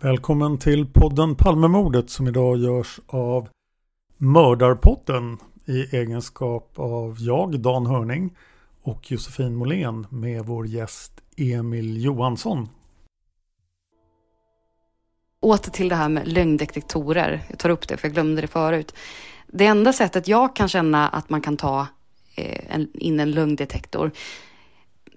Välkommen till podden Palmemordet som idag görs av Mördarpodden i egenskap av jag, Dan Hörning och Josefin Måhlén med vår gäst Emil Johansson. Åter till det här med lögndetektorer. Jag tar upp det för jag glömde det förut. Det enda sättet jag kan känna att man kan ta eh, in en lögndetektor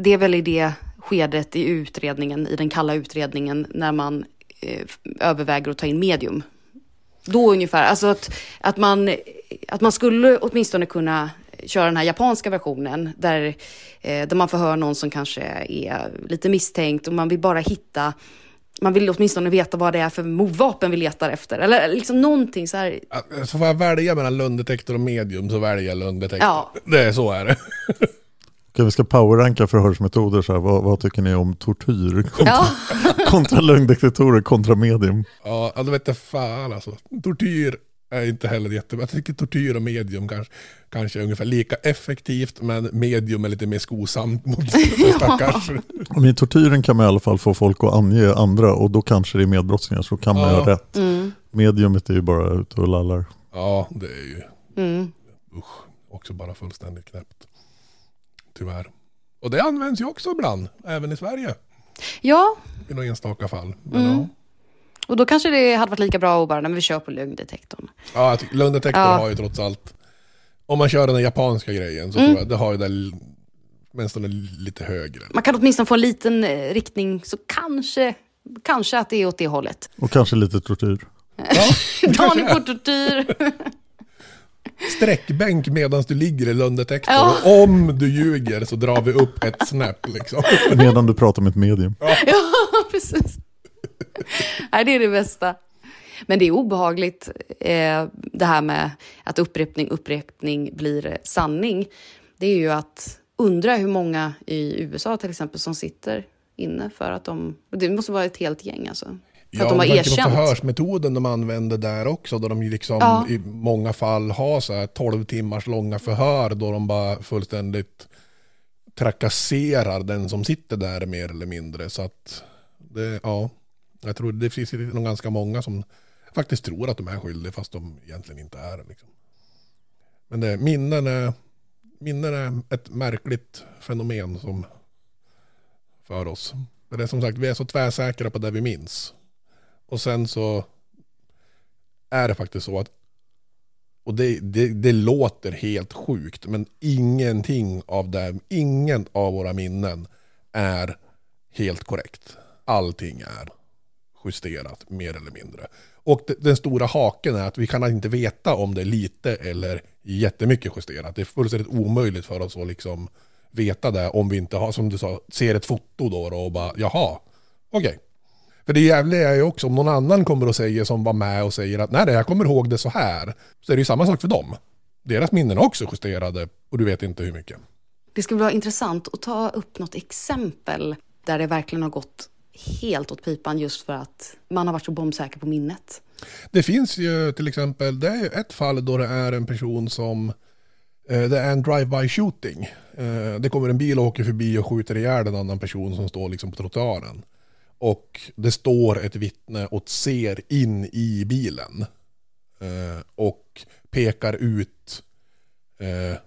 det är väl i det skedet i utredningen, i den kalla utredningen, när man eh, överväger att ta in medium. Då ungefär, alltså att, att, man, att man skulle åtminstone kunna köra den här japanska versionen där, eh, där man förhör någon som kanske är lite misstänkt och man vill bara hitta man vill åtminstone veta vad det är för mordvapen vi letar efter. Eller liksom någonting så här. Så får jag välja mellan lögndetektor och medium så väljer jag lögndetektor. Ja. Det är så är det. Okej, vi ska powerranka förhörsmetoder. Så här. Vad, vad tycker ni om tortyr kontra, Ja. kontra lögndetektorer kontra medium? Ja, ja, det vet jag fan alltså. Tortyr är inte heller jättebra. Jag tycker tortyr och medium kanske, kanske är ungefär lika effektivt, men medium är lite mer skosamt mot stackars. Men I tortyren kan man i alla fall få folk att ange andra och då kanske det är medbrottslingar så kan man Ja. göra rätt. Mm. Mediumet är ju bara ute och lallar. Ja, det är ju Mm. usch, också bara fullständigt knäppt. Tyvärr. Och det används ju också ibland, även i Sverige. Ja, I några enstaka fall. Men Mm. ja. och då kanske det hade varit lika bra att bara, när vi kör på lögndetektorn. Ja, lögndetektor Ja. har ju trots allt, om man kör den japanska grejen så Mm. tror jag det har ju det åtminstone lite högre. Man kan åtminstone få en liten eh, riktning, så kanske, kanske att det är åt det hållet. Och kanske lite tortyr. Daniel på tortyr. Sträckbänk medan du ligger i lögndetektorn. Ja. Och om du ljuger så drar vi upp ett snap liksom. Medan du pratar med ett medium. ja, precis. Nej, det är det bästa. Men det är obehagligt eh, det här med att upprepning, upprepning blir sanning. Det är ju att undra hur många i USA till exempel som sitter inne för att de... Det måste vara ett helt gäng alltså. För att de har erkänt. förhörsmetoden de använder där också, då de liksom Ja. i många fall har så här 12 timmars långa förhör, då de bara fullständigt trakasserar den som sitter där mer eller mindre. Så att, det, ja, jag tror det finns nog ganska många som faktiskt tror att de är skyldiga fast de egentligen inte är det. Liksom. Men det, minnen, är, minnen är ett märkligt fenomen som för oss. Men det är som sagt, vi är så tvärsäkra på det vi minns. Och sen så är det faktiskt så att Och det, det, det låter helt sjukt, men ingenting av det, ingen av våra minnen är helt korrekt. Allting är justerat mer eller mindre. Och den stora haken är att vi kan inte veta om det är lite eller jättemycket justerat. Det är fullständigt omöjligt för oss att liksom veta det om vi inte har, som du sa, ser ett foto då, då och bara jaha, okej. För det jävliga är ju också om någon annan kommer och säger som var med och säger att nej, jag kommer ihåg det så här. Så är det ju samma sak för dem. Deras minnen är också justerade och du vet inte hur mycket. Det skulle vara intressant att ta upp något exempel där det verkligen har gått helt åt pipan just för att man har varit så bombsäker på minnet. Det finns ju till exempel, det är ett fall då det är en person som, eh, det är en drive-by shooting. Eh, Det kommer en bil och åker förbi och skjuter ihjäl en annan person som står liksom på trottoaren. Och det står ett vittne och ser in i bilen. Eh, Och pekar ut eh,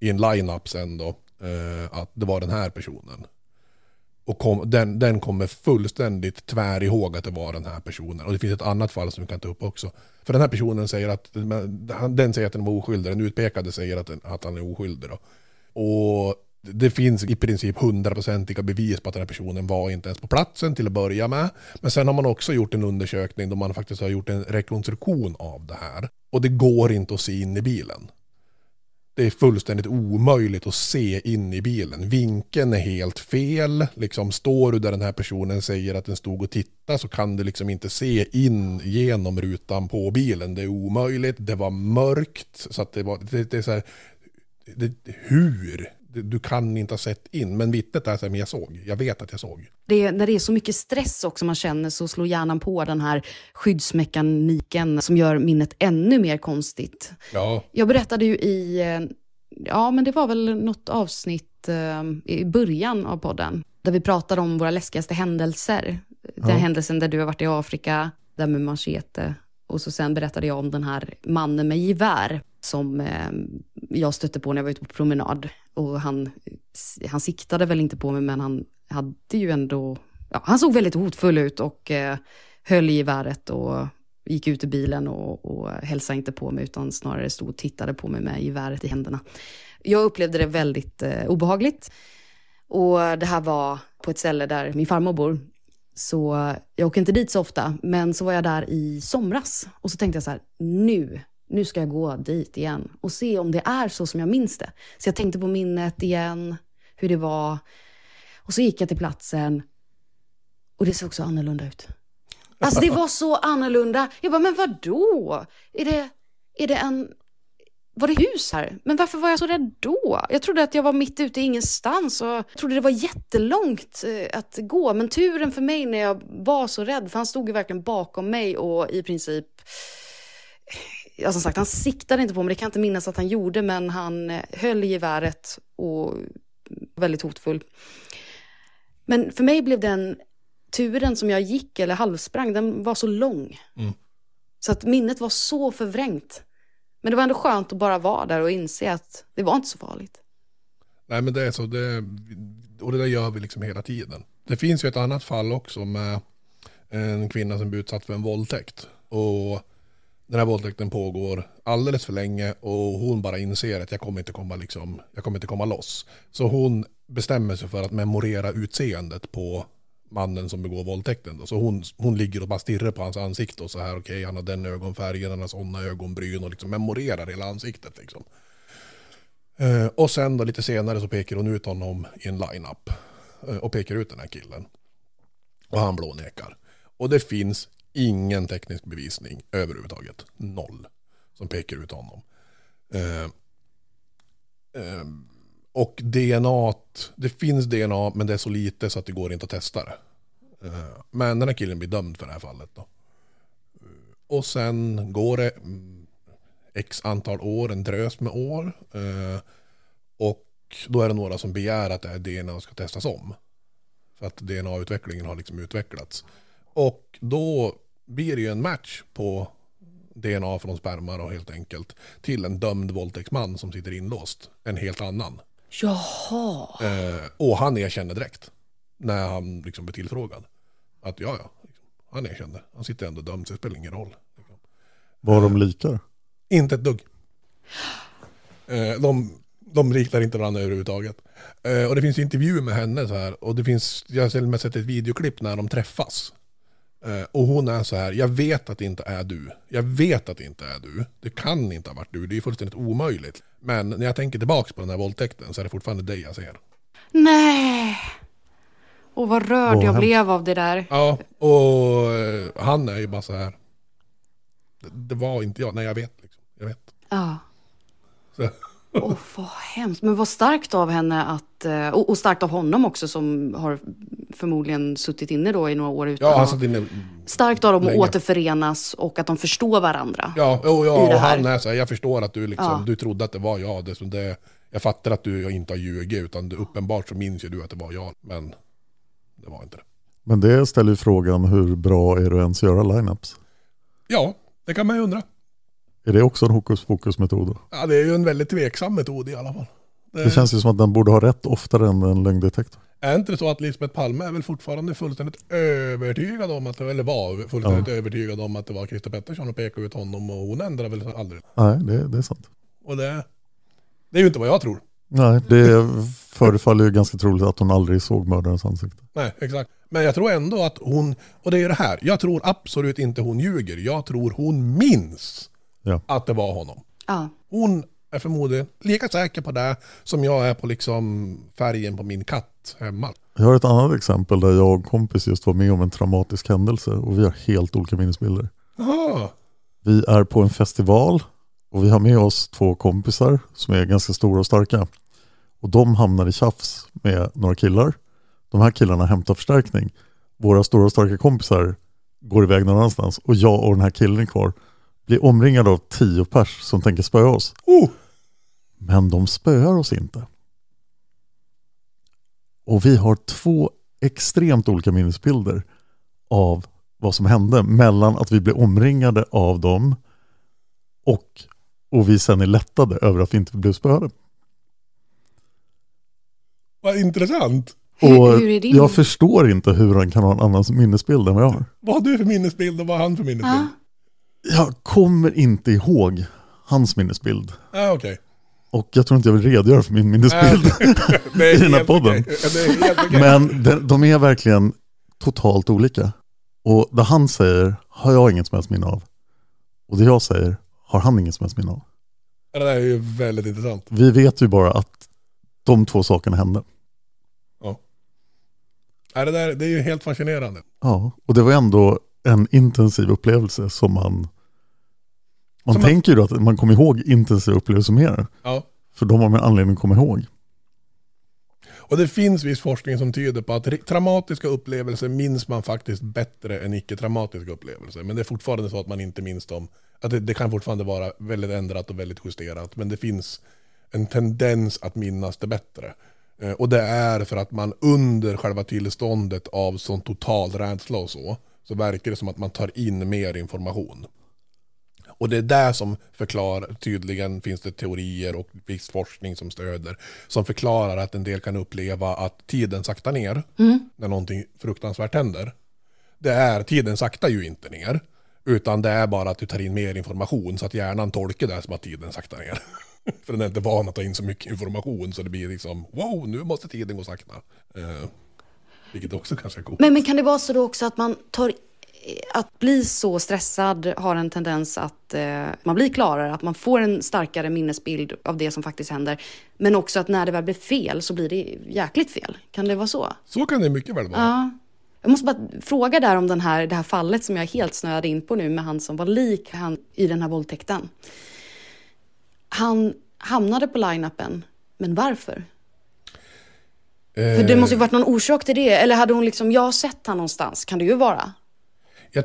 i en line-up sen då eh, att det var den här personen. Och kom, den, den kommer fullständigt tvär ihåg att det var den här personen. Och det finns ett annat fall som vi kan ta upp också. För den här personen säger att, den säger att den var oskyldig, den utpekade säger att, den, att han är oskyldig. Då. Och det finns i princip hundraprocentiga bevis på att den här personen var inte ens på platsen till att börja med. Men sen har man också gjort en undersökning då man faktiskt har gjort en rekonstruktion av det här. Och det går inte att se in i bilen. Det är fullständigt omöjligt att se in i bilen. Vinkeln är helt fel. Liksom står du där den här personen säger att den stod och tittade så kan du liksom inte se in genom rutan på bilen. Det är omöjligt. Det var mörkt. Så att det var, det, det är så här, det, hur? Du kan inte ha sett in. Men vittnet är så här, men jag såg. Jag vet att jag såg. Det är, när det är så mycket stress också man känner så slår hjärnan på den här skyddsmekaniken som gör minnet ännu mer konstigt. Ja, Jag berättade ju i, eh, ja men det var väl något avsnitt eh, i början av podden, där vi pratade om våra läskigaste händelser. Den Ja. händelsen där du har varit i Afrika, där med machete. Och så sen berättade jag om den här mannen med gevär som eh, jag stötte på när jag var ute på promenad. Och han, han siktade väl inte på mig, men han hade ju ändå, ja, han såg väldigt hotfull ut och eh, höll i geväret och gick ut i bilen och, och hälsade inte på mig utan snarare stod och tittade på mig med geväret i händerna. Jag upplevde det väldigt eh, obehagligt. Och det här var på ett ställe där min farmor bor. Så jag åker inte dit så ofta, men så var jag där i somras. Och så tänkte jag så här, nu, nu ska jag gå dit igen och se om det är så som jag minns det. Så jag tänkte på minnet igen, hur det var. Och så gick jag till platsen och det såg så annorlunda ut. Alltså det var så annorlunda. Jag bara, men vadå? Är det, är det en... Var det hus här? Men varför var jag så rädd då? Jag trodde att jag var mitt ute i ingenstans och jag trodde det var jättelångt eh, att gå. Men turen för mig när jag var så rädd, för han stod ju verkligen bakom mig och i princip... Ja, som sagt, han siktade inte på mig, det kan jag inte minnas att han gjorde, men han eh, höll i geväret och väldigt hotfull. Men för mig blev den turen som jag gick eller halvsprang, den var så lång. Mm. Så att minnet var så förvrängt. Men det var ändå skönt att bara vara där och inse att det var inte så farligt. Nej men det är så, det, och det där gör vi liksom hela tiden. Det finns ju ett annat fall också med en kvinna som blir utsatt för en våldtäkt. Och den här våldtäkten pågår alldeles för länge och hon bara inser att jag kommer inte komma, liksom, jag kommer inte komma loss. Så hon bestämmer sig för att memorera utseendet på mannen som begår våldtäkten. Då. Så hon, hon ligger och bara stirrar på hans ansikte och så här, okej, han har den ögonfärgen, han har sådana ögonbryn och liksom memorerar hela ansiktet. Liksom. Eh, och sen då lite senare så pekar hon ut honom i en line-up. Eh, och pekar ut den här killen. Och han blånekar. Och det finns ingen teknisk bevisning överhuvudtaget. Noll. Som pekar ut honom. Eh, eh, och DNA, det finns DNA men det är så lite så att det går inte att testa det. Eh, men den här killen blir dömd för det här fallet då. Eh, och sen går det mm, x antal år, en drös med år. Eh, och då är det några som begär att det här DNA ska testas om. För att DNA-utvecklingen har liksom utvecklats. Och då blir det ju en match på DNA från sperma då helt enkelt. Till en dömd våldtäktsman som sitter inlåst. En helt annan. Jaha. Eh, och han erkänner direkt. När han liksom blir tillfrågad. Att ja, ja. Liksom, han erkände. Han sitter ändå dömd så det spelar ingen roll. Var de likar? Inte ett dugg. Eh, de, de riktar inte varandra överhuvudtaget. Eh, och det finns intervjuer med henne så här. Och det finns, jag har till och med sett ett videoklipp när de träffas. Eh, och hon är så här, jag vet att det inte är du. Jag vet att det inte är du. Det kan inte ha varit du, det är fullständigt omöjligt. Men när jag tänker tillbaka på den här våldtäkten så är det fortfarande dig jag ser. Nej. Och vad rörd jag blev av det där. Ja, och eh, han är ju bara så här. Det, det var inte jag, nej jag vet liksom. Jag vet. Ja. Så. Åh, vad hemskt. Men vad starkt av henne att, eh, och, och starkt av honom också som har förmodligen suttit inne då i några år utan Ja, han att- satt inne. Starkt av dem att länge. återförenas och att de förstår varandra. Ja, och, ja, och han är så här, jag förstår att du liksom, Ja. du trodde att det var jag. Det, det, jag fattar att du inte har ljugit, utan du, uppenbart så minns ju du att det var jag. Men det var inte det. Men det ställer ju frågan hur bra är det att ens göra lineups? Ja, det kan man ju undra. Är det också en hokus pokus metod? då? Ja, det är ju en väldigt tveksam metod i alla fall. Det känns ju som att den borde ha rätt oftare än en lögndetektor. Är inte det så att Lisbeth Palme är väl fortfarande fullständigt övertygad om att det, eller var fullständigt övertygad om att det var Christer Pettersson och pekade ut honom och hon ändrar väl aldrig. Nej, det, det är sant. Och det, det är ju inte vad jag tror. Nej, det förefaller ju ganska troligt att hon aldrig såg mördarens ansikte. Nej, exakt. Men jag tror ändå att hon, och det är ju det här, jag tror absolut inte hon ljuger. Jag tror hon minns Ja. att det var honom. Ja. Hon är förmodligen lika säker på det som jag är på liksom färgen på min katt hemma. Jag har ett annat exempel där jag och kompis just var med om en traumatisk händelse och vi har helt olika minnesbilder. Jaha. Vi är på en festival och vi har med oss två kompisar som är ganska stora och starka. Och de hamnar i tjafs med några killar. De här killarna hämtar förstärkning. Våra stora och starka kompisar går iväg någon annanstans och jag och den här killen är kvar. Blir omringade av tio pers som tänker spöa oss. Oh. Men de spöar oss inte. Och vi har två extremt olika minnesbilder av vad som hände mellan att vi blev omringade av dem och, och vi sen är lättade över att vi inte blev spöade. Vad intressant. Och hur är din- jag förstår inte hur han kan ha en annan minnesbild än vad jag har. Vad har du för minnesbild och vad har han för minnesbild? Ja. Jag kommer inte ihåg hans minnesbild. Ah, okej. Och jag tror inte jag vill redogöra för min minnesbild är i den här podden. Men de, de är verkligen totalt olika. Och det han säger har jag inget som helst minne av. Och det jag säger har han inget som helst minne av. Det där är ju väldigt intressant. Vi vet ju bara att de två sakerna hände. Ja, det, där, det är ju helt fascinerande. Ja, och det var ändå en intensiv upplevelse som man... Man Som man- tänker ju att man kommer ihåg intensiva upplevelser mer. Ja. För de har man anledning att komma ihåg. Och det finns viss forskning som tyder på att traumatiska upplevelser minns man faktiskt bättre än icke-traumatiska upplevelser. Men det är fortfarande så att man inte minns dem. Att det, det kan fortfarande vara väldigt ändrat och väldigt justerat. Men det finns en tendens att minnas det bättre. Eh, Och det är för att man under själva tillståndet av sån total rädsla och så, så verkar det som att man tar in mer information. Och det är det som förklarar, tydligen finns det teorier och viss forskning som stöder, som förklarar att en del kan uppleva att tiden saktar ner när någonting fruktansvärt händer. Det är, tiden saktar ju inte ner, utan det är bara att du tar in mer information så att hjärnan tolkar det som att tiden saktar ner. För den är inte van att ta in så mycket information så det blir liksom, wow, nu måste tiden gå sakta. Eh, vilket också kanske är coolt. Men, men kan det vara så då också att man tar att bli så stressad har en tendens att eh, man blir klarare, att man får en starkare minnesbild av det som faktiskt händer. Men också att när det väl blir fel så blir det jäkligt fel. Kan det vara så? Så kan det mycket väl vara. Ja. Jag måste bara fråga där om den här, det här fallet som jag helt snöade in på nu med han som var lik han i den här våldtäkten. Han hamnade på line-upen, men varför? För det måste ju varit någon orsak till det. Eller hade hon liksom, jag har sett han någonstans, kan det ju vara. Jag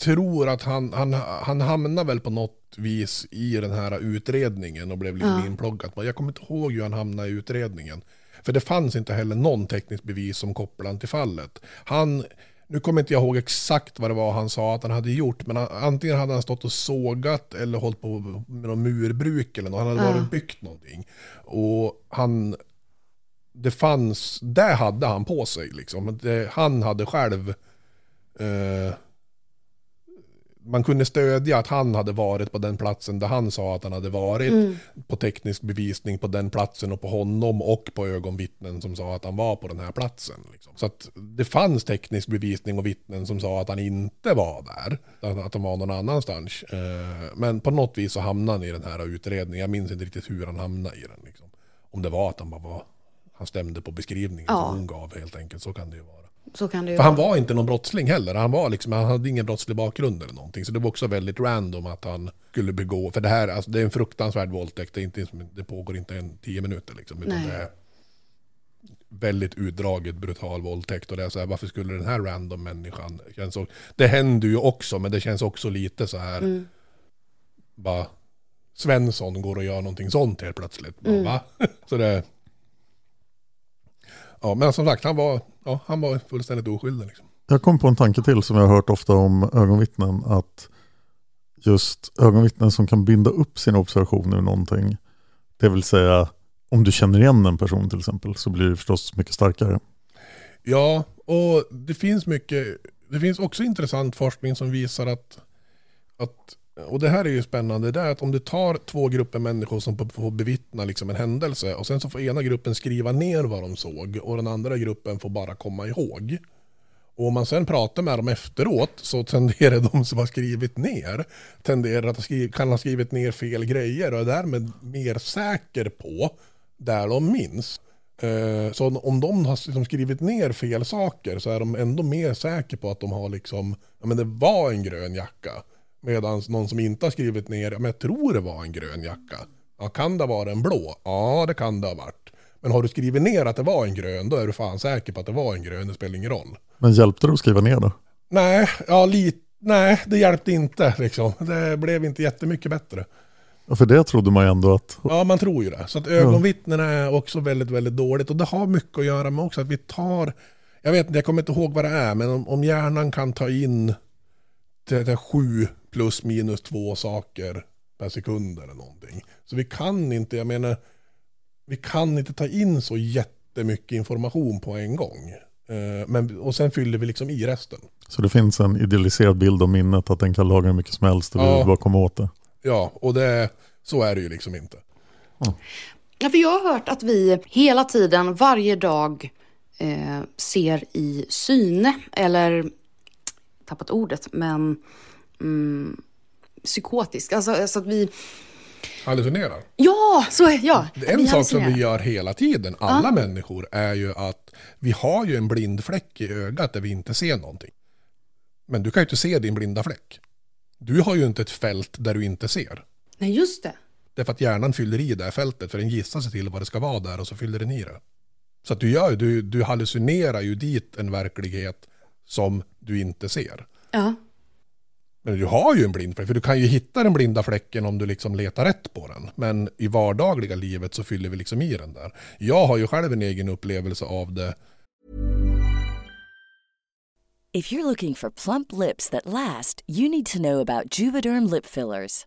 tror att han, han, han hamnade väl på något vis i den här utredningen och blev liksom Ja. inploggad. Jag kommer inte ihåg hur han hamnade i utredningen. För det fanns inte heller någon tekniskt bevis som kopplade han till fallet. Han, nu kommer inte jag ihåg exakt vad det var han sa att han hade gjort, men han, antingen hade han stått och sågat eller hållit på med någon murbruk eller något. Han hade Ja. varit och byggt någonting. Och han, det fanns, det hade han på sig liksom. Det, han hade själv eh, man kunde stödja att han hade varit på den platsen där han sa att han hade varit. Mm. På teknisk bevisning på den platsen och på honom och på ögonvittnen som sa att han var på den här platsen. Liksom. Så att det fanns teknisk bevisning och vittnen som sa att han inte var där. Att, han var någon annanstans. Eh, men på något vis så hamnade han i den här utredningen. Jag minns inte riktigt hur han hamnade i den. Liksom. Om det var att han bara var, han stämde på beskrivningen Ja. som hon gav helt enkelt. Så kan det ju vara. Så kan det ju För han vara. var inte någon brottsling heller. Han, var liksom, han hade ingen brottslig bakgrund eller någonting. Så det var också väldigt random att han skulle begå. För det här alltså, det är en fruktansvärd våldtäkt. Det, är inte, det pågår inte en tio minuter. Liksom, utan Nej. det är väldigt utdraget brutal våldtäkt. Och det är så här, varför skulle den här random människan... Känns det händer ju också, men det känns också lite så här... Mm. Bara Svensson går och gör någonting sånt helt plötsligt. Mm. va? Så det... Ja, men som sagt, han var, ja, han var fullständigt oskyldig. Liksom. Jag kom på en tanke till som jag har hört ofta om ögonvittnen. Att just ögonvittnen som kan binda upp sina observationer ur någonting. Det vill säga om du känner igen en person till exempel så blir det förstås mycket starkare. Ja, och det finns mycket, det finns också intressant forskning som visar att, att och det här är ju spännande, det är att om du tar två grupper människor som får- bevittna liksom en händelse och sen så får ena gruppen skriva ner vad de såg och den andra gruppen får bara komma ihåg. Och om man sen pratar med dem efteråt så tenderar de som har skrivit ner tenderar att ha kan ha skrivit ner fel grejer och är därmed mer säker på där de minns. Eh, så om de har liksom skrivit ner fel saker så är de ändå mer säkra på att de har liksom, ja men det var en grön jacka. Medan någon som inte har skrivit ner, men jag tror det var en grön jacka. Ja, kan det vara en blå? Ja, det kan det ha varit. Men har du skrivit ner att det var en grön, då är du fan säker på att det var en grön, det spelar ingen roll. Men hjälpte det att skriva ner det? Nej, ja, lite, nej, det hjälpte inte liksom. Det blev inte jättemycket bättre. Ja, För det trodde man ju ändå att... Ja, man tror ju det. Så att ögonvittnen är också väldigt, väldigt dåligt. Och det har mycket att göra med också att vi tar, jag vet inte, jag kommer inte ihåg vad det är, men om, om hjärnan kan ta in det, det sju plus minus två saker per sekund eller någonting. Så vi kan inte, jag menar, vi kan inte ta in så jättemycket information på en gång. Eh, Men, och sen fyller vi liksom i resten. Så det finns en idealiserad bild av minnet att den kan lagra hur mycket som helst och Ja. vill bara komma åt det. Ja, och det, så är det ju liksom inte. Ja, för jag har hört att vi hela tiden, varje dag, eh, ser i syne, eller tappat ordet, men mm, psykotisk. Alltså, alltså att vi... Hallucinerar. Ja, så är ja. En sak som vi gör hela tiden, alla människor, är ju att vi har ju en blind fläck i ögat där vi inte ser någonting. Men du kan ju inte se din blinda fläck. Du har ju inte ett fält där du inte ser. Nej, just det. Därför att hjärnan fyller i det här fältet för den gissar sig till vad det ska vara där och så fyller den i det. Så att du, gör, du, du hallucinerar ju dit en verklighet som du inte ser. Ja. Men du har ju en blind fläck, för du kan ju hitta den blinda fläcken om du liksom letar rätt på den. Men i vardagliga livet så fyller vi liksom i den där. Jag har ju själv en egen upplevelse av det. If you're looking for plump lips that last, you need to know about Juvederm lip fillers.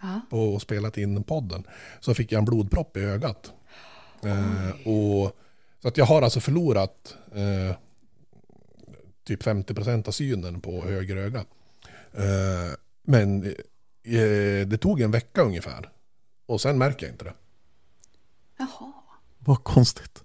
Ja. och spelat in podden så fick jag en blodpropp i ögat. Eh, och, så att jag har alltså förlorat eh, typ 50% av synen på höger öga. Eh, men eh, det tog en vecka ungefär. Och sen märker jag inte det. Jaha. Vad konstigt.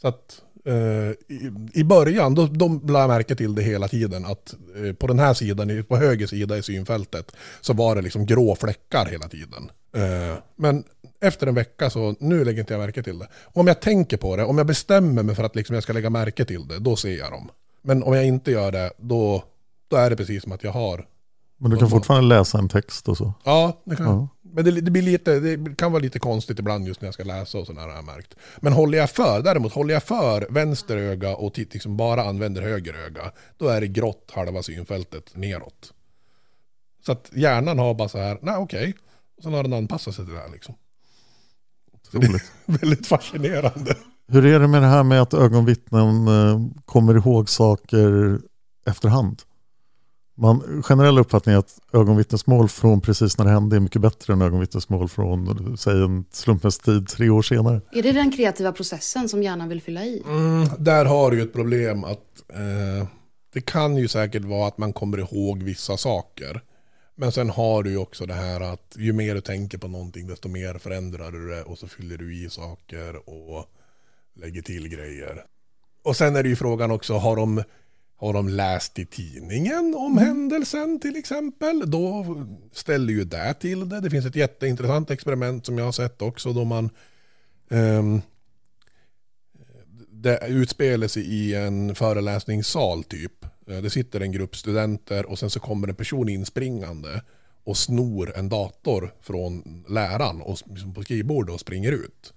Så att Eh, i, i början, då, då lade jag märke till det hela tiden. Att eh, på den här sidan, på höger sida i synfältet, så var det liksom grå fläckar hela tiden. Eh, men efter en vecka så, nu lägger inte jag märke till det. Om jag tänker på det, om jag bestämmer mig för att liksom jag ska lägga märke till det, då ser jag dem. Men om jag inte gör det, då, då är det precis som att jag har men du kan fortfarande läsa en text och så. Ja, det kan Ja. Men det, det, blir lite, det kan vara lite konstigt ibland just när jag ska läsa och sådär har jag märkt. Men håller jag för, däremot håller jag för vänster öga och titt, liksom bara använder höger öga, då är det grått halva synfältet neråt. Så att hjärnan har bara så här, nej okej, och sen har den anpassat sig till det här liksom. Så det är väldigt fascinerande. Hur är det med det här med att ögonvittnen eh, kommer ihåg saker efterhand? Man, generell uppfattning är att ögonvittnesmål från precis när det hände är mycket bättre än ögonvittnesmål från, säg en slumpens tid tre år senare. Är det den kreativa processen som hjärnan vill fylla i? Mm, där har du ju ett problem att eh, det kan ju säkert vara att man kommer ihåg vissa saker. Men sen har du ju också det här att ju mer du tänker på någonting desto mer förändrar du det och så fyller du i saker och lägger till grejer. Och sen är det ju frågan också, har de, har de läst i tidningen om händelsen till exempel? Då ställer ju det till det. Det finns ett jätteintressant experiment som jag har sett också då man ehm, det utspelar sig i en föreläsningssal typ. Eh, Det sitter en grupp studenter och sen så kommer en person inspringande och snor en dator från läraren och på skrivbordet och springer ut.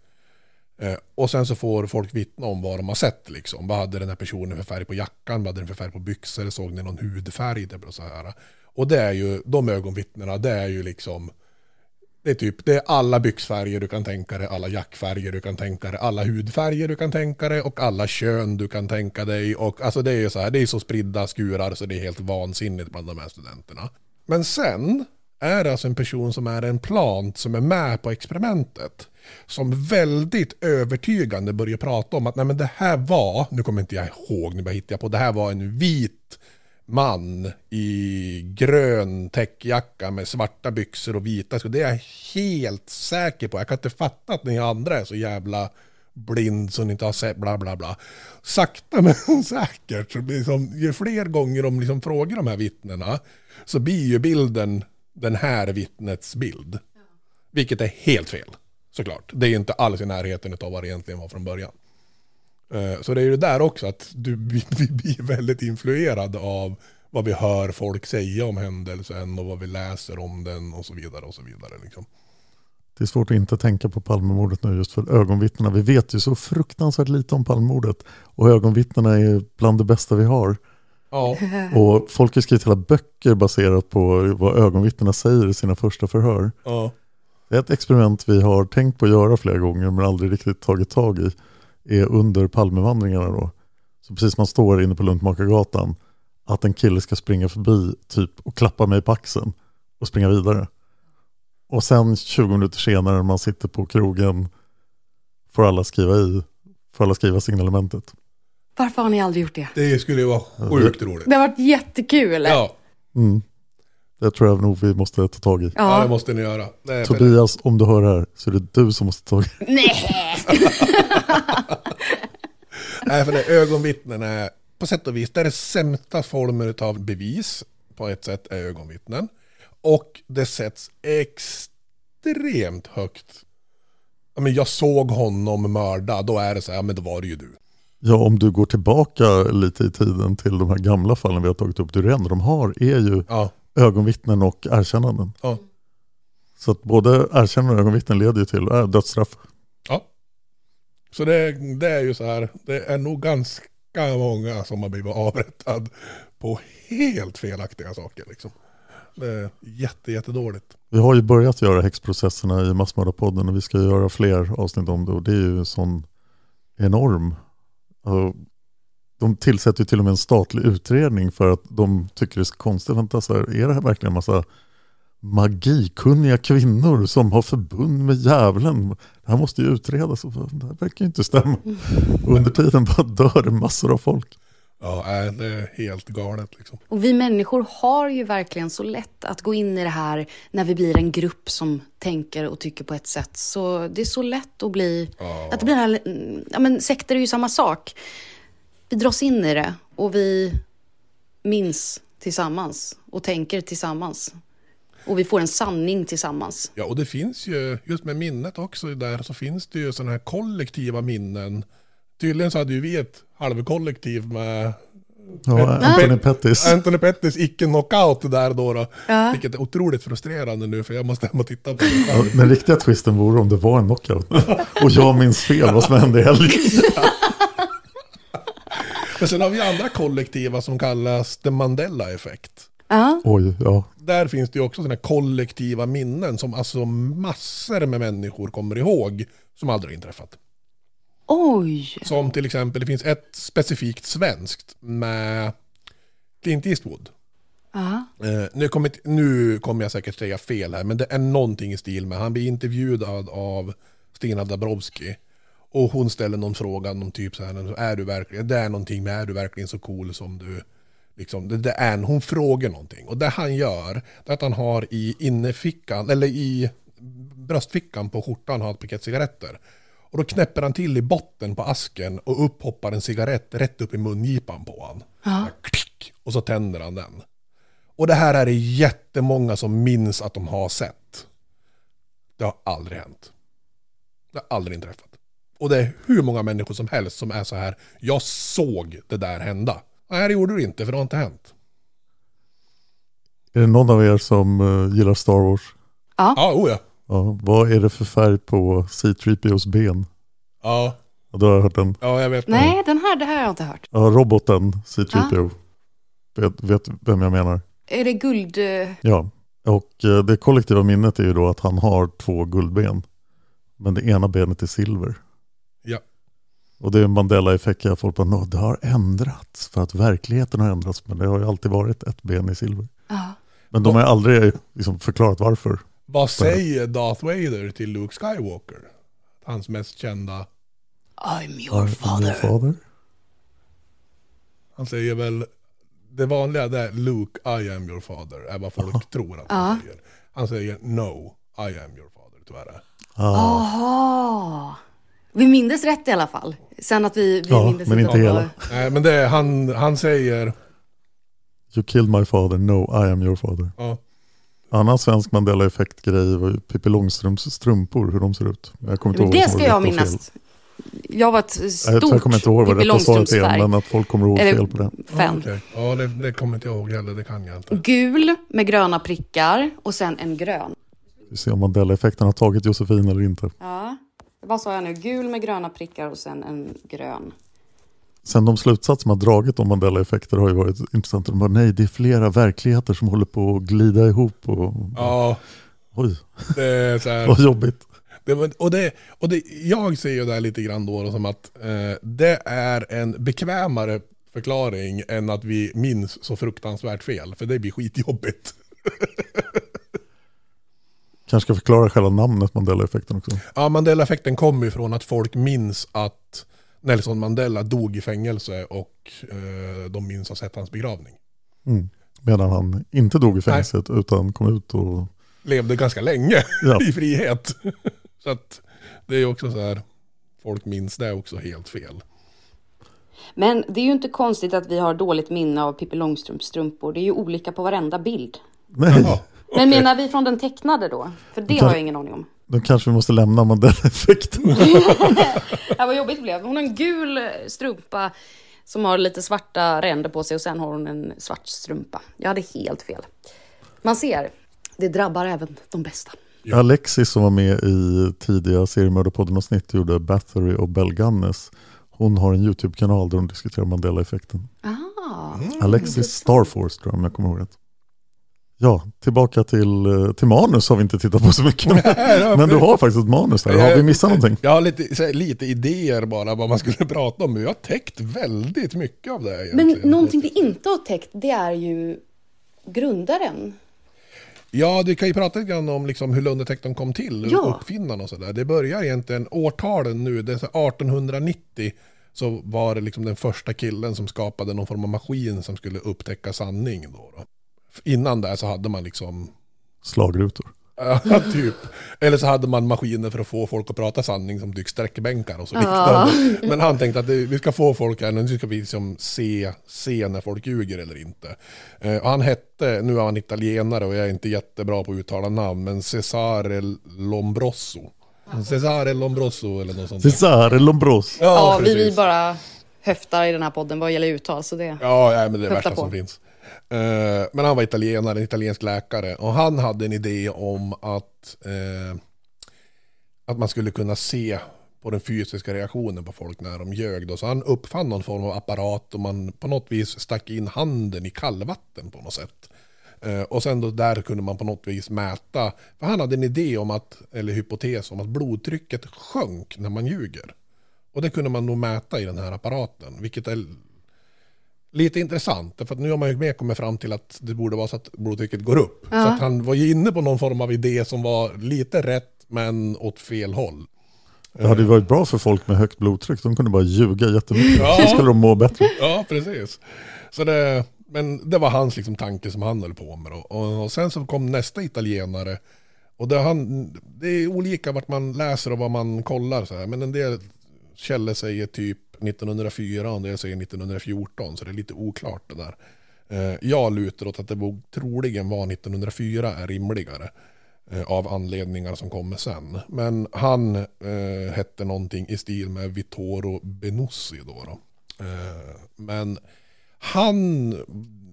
Eh, och sen så får folk vittna om vad de har sett liksom. Vad hade den här personen för färg på jackan? Vad hade den för färg på byxor? Såg ni någon hudfärg? Och så här. Och det är ju, de ögonvittnena, det är ju liksom det är typ, det är alla byxfärger du kan tänka dig, alla jackfärger du kan tänka dig, alla hudfärger du kan tänka dig och alla kön du kan tänka dig. Och alltså det är ju så här, det är så spridda skurar så det är helt vansinnigt bland de här studenterna. Men sen är det alltså en person som är en plant som är med på experimentet. Som väldigt övertygande börjar prata om att nej men det här var, nu kommer inte jag ihåg, nu bara hittar jag på, det här var en vit man i grön täckjacka med svarta byxor och vita skor. Det är jag helt säker på. Jag kan inte fatta att ni andra är så jävla blind så ni inte har sett bla bla bla. Sakta men säkert, så blir det som, ju fler gånger de liksom frågar de här vittnena så blir ju bilden den här vittnets bild. Vilket är helt fel, såklart. Det är ju inte alls i närheten av vad det egentligen var från början. Eh, Så det är ju det där också att du, vi, blir väldigt influerade av vad vi hör folk säga om händelsen och vad vi läser om den och så vidare och så vidare. Liksom. Det är svårt att inte tänka på Palmemordet nu just för ögonvittnena. Vi vet ju så fruktansvärt lite om Palmemordet och ögonvittnena är bland det bästa vi har. Ja. Och folk har skrivit hela böcker baserat på vad ögonvittnena säger i sina första förhör. Ja. Det är ett experiment vi har tänkt på att göra flera gånger men aldrig riktigt tagit tag i. Är under Palmevandringarna då. Så precis man står inne på Luntmakargatan att en kille ska springa förbi typ och klappa mig på axeln och springa vidare. Och sen 20 minuter senare när man sitter på krogen får alla skriva i, får alla skriva signalementet. Varför har ni aldrig gjort det? Det skulle ju vara sjukt roligt. Det har varit jättekul. Ja, Mm. Det tror jag nog vi måste ta tag i. ja. Det måste ni göra. För Tobias, om du hör det här så är det du som måste ta tag i Nej! Nej, för det, ögonvittnen är på sätt och vis, det är det sämsta formen av bevis på ett sätt är ögonvittnen. Och det sätts extremt högt. Ja, men jag såg honom mörda, då är det så här, ja, men då var det ju du. Ja, om du går tillbaka lite i tiden till de här gamla fallen vi har tagit upp, det enda de har är ju Ja, ögonvittnen och erkännanden. ja, Så att både erkännanden och ögonvittnen leder ju till äh, dödsstraff. ja. Så det, det är ju så här, det är nog ganska många som har blivit avrättad på helt felaktiga saker liksom. det är jätte, jättedåligt. Vi har ju börjat göra häxprocesserna i Massmördarpodden och vi ska göra fler avsnitt om det och det är ju en sån enorm... De tillsätter ju till och med en statlig utredning för att de tycker det är så konstigt. Vänta, så här, är det här verkligen en massa magikunniga kvinnor som har förbund med djävulen? Det här måste ju utredas. Det här verkar ju inte stämma. Och under tiden bara dör det massor av folk. Ja, det är helt galet liksom. Och vi människor har ju verkligen så lätt att gå in i det här när vi blir en grupp som tänker och tycker på ett sätt. Så det är så lätt att bli... Att det blir här, ja men sekter är ju samma sak. Vi dras in i det och vi minns tillsammans och tänker tillsammans. Och vi får en sanning tillsammans. Ja, och det finns ju, just med minnet också där, så finns det ju sådana här kollektiva minnen. Tydligen så hade ju vi ett halvkollektiv med Ja, Anthony Pettis. Anthony Pettis icke-knockout där då. då. Ja. Vilket är otroligt frustrerande nu för jag måste hem och titta på det. Ja, den riktiga twisten vore om det var en knockout. Och jag minns fel vad som hände i helgen. Men sen har vi andra kollektiva som kallas the Mandela-effekt. Ja. Oj, ja. Där finns det ju också sådana kollektiva minnen som alltså massor med människor kommer ihåg som aldrig har inträffat. Oj! Som till exempel, det finns ett specifikt svenskt med Clint Eastwood. Ja. Eh, nu, kommer, nu kommer jag säkert säga fel här, men det är någonting i stil med, han blir intervjuad av Stina Dabrowski. Och hon ställer någon fråga, någon typ så här, är du verkligen, det är någonting med, är du verkligen så cool som du, liksom, det, det är, hon frågar någonting. Och det han gör, det är att han har i innerfickan, eller i bröstfickan på skjortan, har ett paket cigaretter. Och då knäpper han till i botten på asken och upp hoppar en cigarett rätt upp i mungipan på han. Ja. Klick, och så tänder han den. Och det här är det jättemånga som minns att de har sett. Det har aldrig hänt. Det har aldrig inträffat. Och det är hur många människor som helst som är så här, jag såg det där hända. Nej, det gjorde du inte, för det har inte hänt. Är det någon av er som uh, gillar Star Wars? Ja. Ja, oh ja. Ja, vad är det för färg på C-3POs ben? Ja, Ja, då har hört den. ja jag vet. Nej, den här, det här har jag inte hört. Ja, roboten C-3PO. Vet, vet vem jag menar? Är det guld... eh, Ja, och eh, det kollektiva minnet är ju då att han har två guldben. Men det ena benet är silver. Ja. Och det är en Mandela-effekt. att Folk bara, "Nå, det har ändrats för att verkligheten har ändrats. Men det har ju alltid varit ett ben i silver. Ja. Men de har aldrig liksom förklarat varför. Vad säger Darth Vader till Luke Skywalker? Hans mest kända. I'm your Your father. father? Han säger väl, det vanliga det är Luke, I am your father, är vad folk tror att han säger. Han säger no, I am your father, tyvärr. Ah, Jaha. Vi mindes rätt i alla fall. Sen att vi, vi Ja, mindes men inte hela. Nej, men det är, han, han säger, you killed my father, no I am your father. ja, Annan svensk Mandela-effekt-grej var ju Pippi Långstrumps strumpor, hur de ser ut. Jag kommer inte ihåg det ska jag minnas. Jag var ett stort Jag kommer inte ihåg vad Pippi rätta svaret är, men att folk kommer ihåg Eller fel på det. fan. okej. Ja, det, det kommer inte jag ihåg heller, det kan jag inte. Gul med gröna prickar och sen en grön. Vi ser om Mandela-effekten har tagit Josefin eller inte. Ja. Vad sa jag nu? Gul med gröna prickar och sen en grön. Sen de slutsatser man dragit om Mandela-effekter har ju varit intressant. De bara, nej, det är flera verkligheter som håller på att glida ihop. Och, Ja, Oj, det är så här. vad jobbigt. Det, och det, och det, jag ser ju det här lite grann då som att eh, det är en bekvämare förklaring än att vi minns så fruktansvärt fel. För det blir skitjobbigt. Kanske ska förklara själva namnet Mandela-effekten också. Ja, Mandela-effekten kommer ju från att folk minns att Nelson Mandela dog i fängelse och eh, de minns att ha sett hans begravning. Mm. Medan han inte dog i fängelset utan kom ut och... Levde ganska länge Ja. i frihet. så att det är ju också så här, folk minns det också helt fel. Men det är ju inte konstigt att vi har dåligt minne av Pippi Långstrumps strumpor. Det är ju olika på varenda bild. Nej, Ja, Men menar vi från den tecknade då? För det har jag ingen aning om. då kanske vi måste lämna Mandela-effekten. Ja, vad jobbigt det blev. Hon har en gul strumpa som har lite svarta ränder på sig och sen har hon en svart strumpa. Jag hade helt fel. Man ser, det drabbar även de bästa. Alexis som var med i tidiga seriemördarpodden och snitt gjorde Bathory och Bell Gunnes. Hon har en YouTube-kanal där hon diskuterar Mandela-effekten. Ah, Alexis Starforce tror jag om jag kommer ihåg rätt. Ja, tillbaka till, eh, till manus har vi inte tittat på så mycket. Men du har faktiskt ett manus här. Har vi missat någonting? Jag har lite, så här, lite idéer bara vad man skulle prata om. Men jag har täckt väldigt mycket av det här Men någonting vi inte har täckt, det är ju grundaren. Ja, du kan ju prata lite grann om liksom hur Lunddetektorn kom till, Ja. uppfinnaren och sådär. Det börjar egentligen, årtalen nu, det är så här 1890 så var det liksom den första killen som skapade någon form av maskin som skulle upptäcka sanning. Då, då. Innan det så hade man liksom Slagrutor. Ja, typ. Eller så hade man maskiner för att få folk att prata sanning som typ sträckbänkar och så Ja. liknande. Men han tänkte att det, vi ska få folk här, nu ska vi liksom se, se när folk ljuger eller inte. Eh, och han hette, nu är han italienare och jag är inte jättebra på att uttala namn, men Cesare Lombroso. Cesare Lombroso eller något sånt. Cesare Lombros. Ja, vi, precis. vi bara höftar i den här podden vad gäller uttal. Så det... Ja, ja men det är det värsta på. som finns. Eh, men han var italienare, en italiensk läkare. Och han hade en idé om att, eh, att man skulle kunna se på den fysiska reaktionen på folk när de ljög. Då. Så han uppfann någon form av apparat och man på något vis stack in handen i kallvatten på något sätt. Eh, och sen då där kunde man på något vis mäta, för han hade en idé om att, eller hypotes om att blodtrycket sjönk när man ljuger. Och det kunde man nog mäta i den här apparaten, vilket är lite intressant. För att nu har man ju mer kommit fram till att det borde vara så att blodtrycket går upp. Ja. Så att han var ju inne på någon form av idé som var lite rätt men åt fel håll. Det hade ju varit bra för folk med högt blodtryck. De kunde bara ljuga jättemycket. Ja. Så skulle de må bättre. Ja, precis. Så det, men det var hans liksom tanke som han höll på med. Och, och sen så kom nästa italienare. Och det, han, det är olika vart man läser och vad man kollar. Så här. Men en del Kjelle säger typ 1904 och jag säger 1914. Så det är lite oklart det där. Eh, jag lutar åt att det troligen var 1904 är rimligare. Eh, av anledningar som kommer sen. Men han eh, hette någonting i stil med Vittoro Benussi då. då. Eh, men han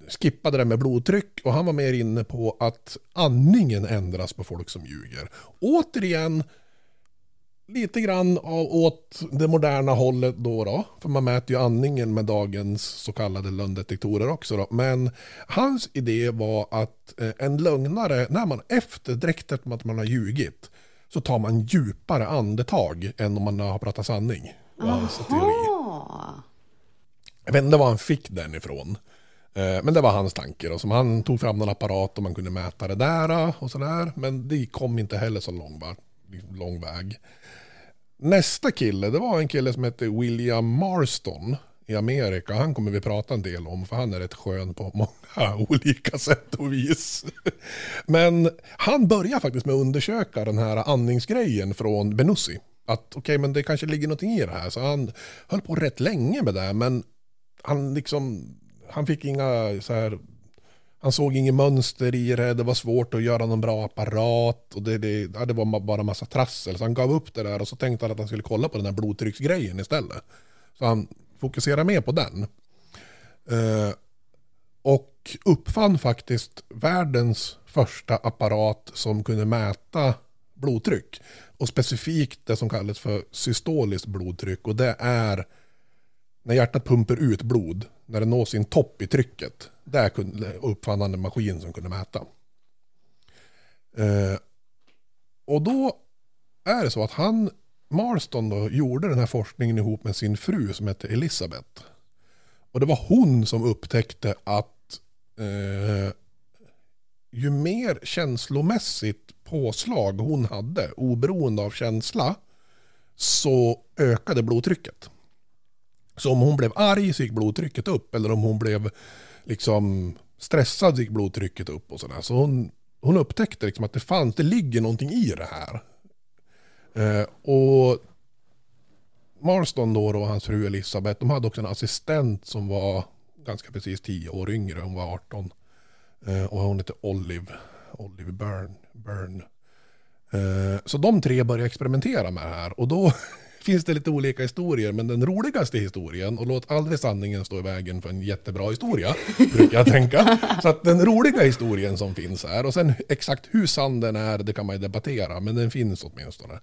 skippade det med blodtryck och han var mer inne på att andningen ändras på folk som ljuger. Återigen, lite grann av- åt det moderna hållet då, då. För man mäter ju andningen med dagens så kallade lögndetektorer också. Då. Men hans idé var att eh, en lögnare, när man efter, direkt efter att man har ljugit, så tar man djupare andetag än om man har pratat sanning. hans. Jag vet inte var han fick den ifrån. Eh, Men det var hans tanke. då. Som han tog fram någon apparat och man kunde mäta det där och sådär. Men det kom inte heller så lång, lång väg. Nästa kille, det var en kille som hette William Marston i Amerika. Han kommer vi prata en del om för han är rätt skön på många olika sätt och vis. Men han började faktiskt med att undersöka den här andningsgrejen från Benussi. Att okej, men det kanske ligger någonting i det här. Så han höll på rätt länge med det. Men han liksom, han fick inga så här, han såg inget mönster i det, det var svårt att göra någon bra apparat och det, det, ja, det var bara massa trassel. Så han gav upp det där och så tänkte han att han skulle kolla på den här blodtrycksgrejen istället. Så han fokuserade mer på den. Eh, och uppfann faktiskt världens första apparat som kunde mäta blodtryck. Och specifikt det som kallas för systoliskt blodtryck. Och det är när hjärtat pumpar ut blod, när det når sin topp i trycket. Där kunde, uppfann han en maskin som kunde mäta. Eh, och då är det så att han, Marston då, gjorde den här forskningen ihop med sin fru som hette Elisabeth. Och det var hon som upptäckte att eh, ju mer känslomässigt påslag hon hade, oberoende av känsla, så ökade blodtrycket. Så om hon blev arg så gick blodtrycket upp, eller om hon blev liksom stressad så gick blodtrycket upp och sådär. Så hon, hon upptäckte liksom att det fanns, det ligger någonting i det här. Eh, och Marston då och hans fru Elisabeth, de hade också en assistent som var ganska precis tio år yngre, hon var 18. Eh, och hon hette Olive, Olive Byrne. Byrne. Eh, så de tre började experimentera med det här och då finns det lite olika historier, men den roligaste historien, och låt aldrig sanningen stå i vägen för en jättebra historia, brukar jag tänka. Så att den roliga historien som finns här, och sen exakt hur sann den är, det kan man ju debattera, men den finns åtminstone.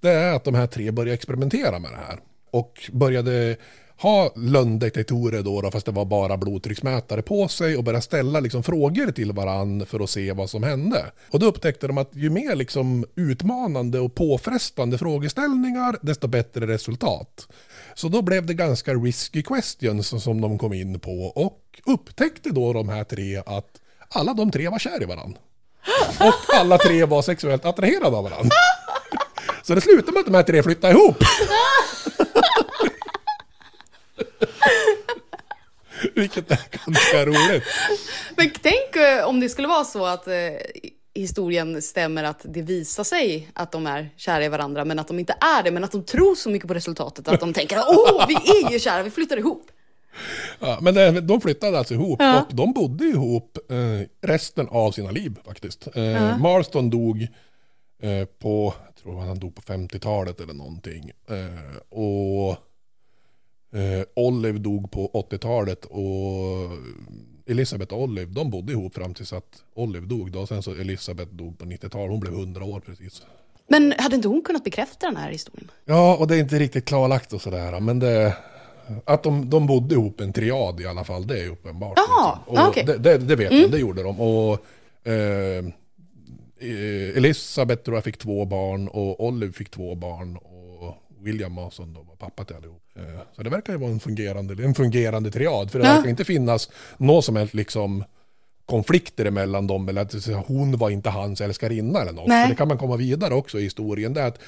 Det är att de här tre började experimentera med det här. Och började ha lönndetektorer då, då, fast det var bara blodtrycksmätare på sig och börja ställa liksom frågor till varann för att se vad som hände. Och då upptäckte de att ju mer liksom utmanande och påfrestande frågeställningar, desto bättre resultat. Så då blev det ganska risky questions som de kom in på och upptäckte då de här tre att alla de tre var kär i varandra. Och alla tre var sexuellt attraherade av varandra. Så det slutade med att de här tre flyttade ihop. Vilket är ganska roligt. Men tänk eh, om det skulle vara så att eh, historien stämmer att det visar sig att de är kära i varandra men att de inte är det men att de tror så mycket på resultatet att de tänker åh vi är ju kära, vi flyttar ihop. Ja, men det, de flyttade alltså ihop Ja. och de bodde ihop eh, resten av sina liv faktiskt. Eh, Ja. Marston dog eh, på, jag tror han dog på 50-talet eller någonting. Eh, och eh, Olive dog på 80-talet och Elisabeth och Olive, de bodde ihop fram tills att Olive dog då. Sen så Elisabeth dog på 90-talet, hon blev 100 år precis. Men hade inte hon kunnat bekräfta den här historien? Ja, och det är inte riktigt klarlagt och sådär. Men det, att de, de bodde ihop en triad i alla fall, det är uppenbart. Jaha, liksom. okej. det, det, det vet Mm. man, det gjorde de. Och eh, eh, Elisabeth tror jag fick två barn och Olive fick två barn. William Mason då var pappa till allihop. Eh, så det verkar ju vara en fungerande, en fungerande triad. För det Ja. verkar inte finnas något som helst liksom konflikter emellan dem eller att hon var inte hans älskarinna eller något. Nej. För det kan man komma vidare också i historien. Det är att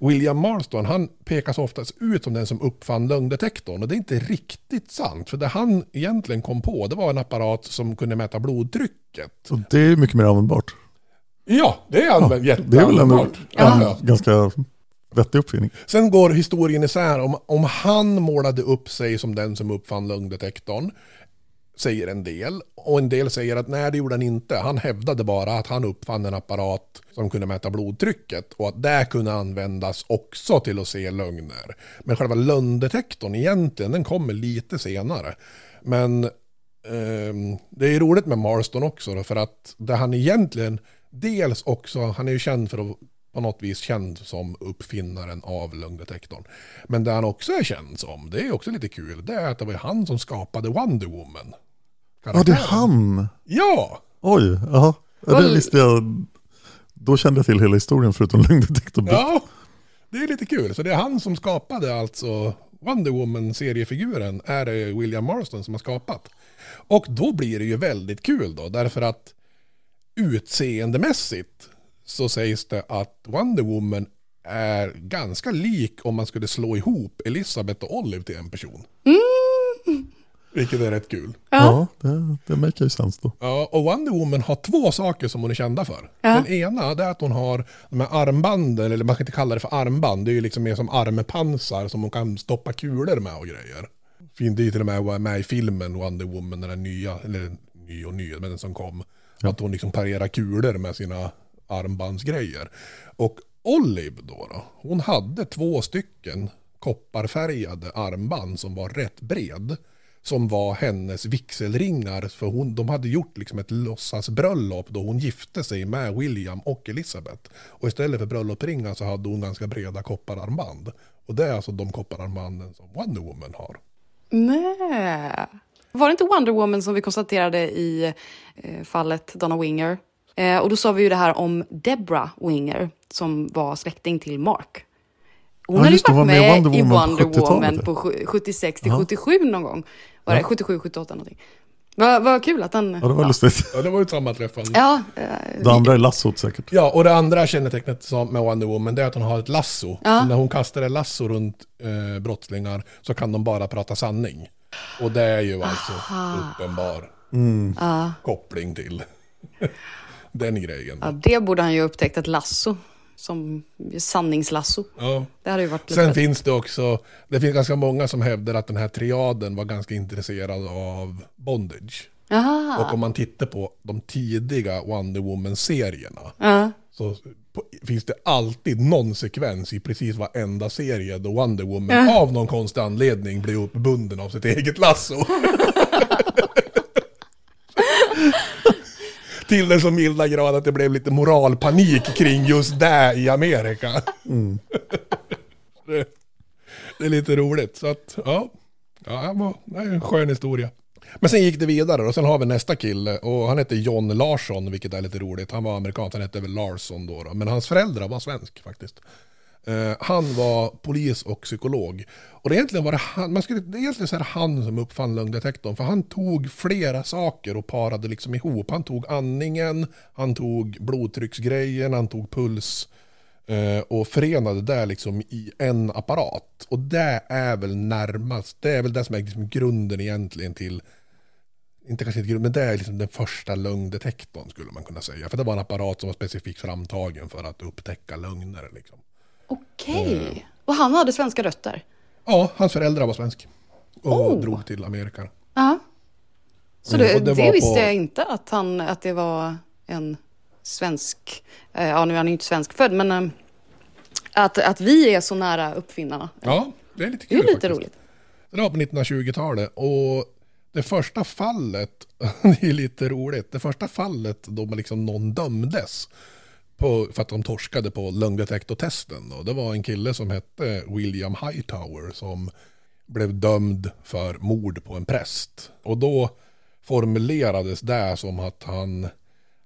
William Marston, han pekas oftast ut som den som uppfann lögndetektorn och det är inte riktigt sant. För det han egentligen kom på, det var en apparat som kunde mäta blodtrycket. Och det är mycket mer användbart. Ja, det är använd, Det är väl jätteanvändbart. ja. Ja. ganska vettig uppfinning. Sen går historien isär om, om han målade upp sig som den som uppfann lögndetektorn. Säger en del. Och en del säger att nej det gjorde han inte. Han hävdade bara att han uppfann en apparat som kunde mäta blodtrycket. Och att det kunde användas också till att se lögner. Men själva lögndetektorn egentligen, den kommer lite senare. Men eh, det är roligt med Marston också då, för att det han egentligen dels också, han är ju känd för att på något vis känd som uppfinnaren av lögndetektorn. Men det han också är känd som, det är också lite kul, det är att det var han som skapade Wonder Woman. Ja, det är han. Ja! Oj, ja. ja det visste jag. Då kände jag till hela historien förutom lögndetektor. Ja, det är lite kul. Så det är han som skapade alltså Wonder Woman-seriefiguren är det William Marston som har skapat. Och då blir det ju väldigt kul då, därför att utseendemässigt så sägs det att Wonder Woman är ganska lik om man skulle slå ihop Elisabeth och Olive till en person. Vilket är rätt kul. Ja, det, det make ju sense då. Ja, och Wonder Woman har två saker som hon är kända för. Ja. Den ena det är att hon har de här armbanden, eller man ska inte kalla det för armband, det är ju liksom mer som armpansar som hon kan stoppa kulor med och grejer. Fin- Det är ju till och med med i filmen Wonder Woman, den där nya, eller ny och ny, men den som kom. Att hon liksom parerar kulor med sina armbandsgrejer. Och Olive då, då, hon hade två stycken kopparfärgade armband som var rätt bred. Som var hennes vigselringar. För hon, de hade gjort liksom ett låtsasbröllop då hon gifte sig med William och Elisabeth. Och istället för bröllopsringar så hade hon ganska breda koppararmband. Och det är alltså de koppararmbanden som Wonder Woman har. Nej. Var det inte Wonder Woman som vi konstaterade i eh, fallet Donna Winger? Eh, och då sa vi ju det här om Debra Winger som var släkting till Mark. Hon Ja, hade ju varit var med med, i Wonder Woman på 70-talet, Woman ja. på sju- 76 till Ja. 77 någon gång. Var det Ja. 77, 78 någonting. Vad vad kul att den... Ja, det var lustigt. Ja, det var ju ett sammanträffande. Ja, eh, Det andra är lassot säkert. Ja, och det andra kännetecknet som med Wonder Woman det är att hon har ett lasso. Ja. När hon kastar ett lasso runt eh, brottslingar så kan de bara prata sanning. Och det är ju alltså uppenbar ja. koppling till den grejen. ja, det borde han ju ha upptäckt, ett lasso. Som sanningslasso. Ja. Det hade ju varit Sen finns det också, det finns ganska många som hävdar att den här triaden var ganska intresserad av bondage. Aha. Och om man tittar på de tidiga Wonder Woman-serierna Ja. så finns det alltid någon sekvens i precis varenda serie då Wonder Woman av någon konstig anledning blir uppbunden av sitt eget lasso. Till den så milda grad att det blev lite moralpanik kring just det i Amerika. det, det är lite roligt. Så att, ja. Ja, var, det är en skön historia. Men sen gick det vidare och sen har vi nästa kille och han heter John Larsson, vilket är lite roligt. Han var amerikan, han hette väl Larsson då, då. men hans föräldrar var svensk faktiskt. Eh, han var polis och psykolog. Och det egentligen var det han, man skulle, det är egentligen så här han som uppfann lögndetektorn. För han tog flera saker och parade liksom ihop. Han tog andningen, han tog blodtrycksgrejen, han tog puls. Eh, och förenade det liksom i en apparat. Och det är väl närmast, det är väl det som är liksom grunden egentligen till inte kanske inte grunden, men det är liksom den första lögndetektorn skulle man kunna säga. För det var en apparat som var specifikt framtagen för att upptäcka lögner. Liksom. Okej. Okay. Och han hade svenska rötter? Ja, hans föräldrar var svensk. Och oh. drog till Amerika. Ja. Så det, det, det visste på... jag inte att, han, att det var en svensk, eh, ja nu är han ju inte svenskfödd, men eh, att, att vi är så nära uppfinnarna. Ja, det är lite kul Det är lite faktiskt. roligt. Det var på 1920-talet och det första fallet, det är lite roligt, det första fallet då man liksom någon dömdes på, för att de torskade på lögndetektortesten. Och det var en kille som hette William Hightower som blev dömd för mord på en präst. Och då formulerades det som att han,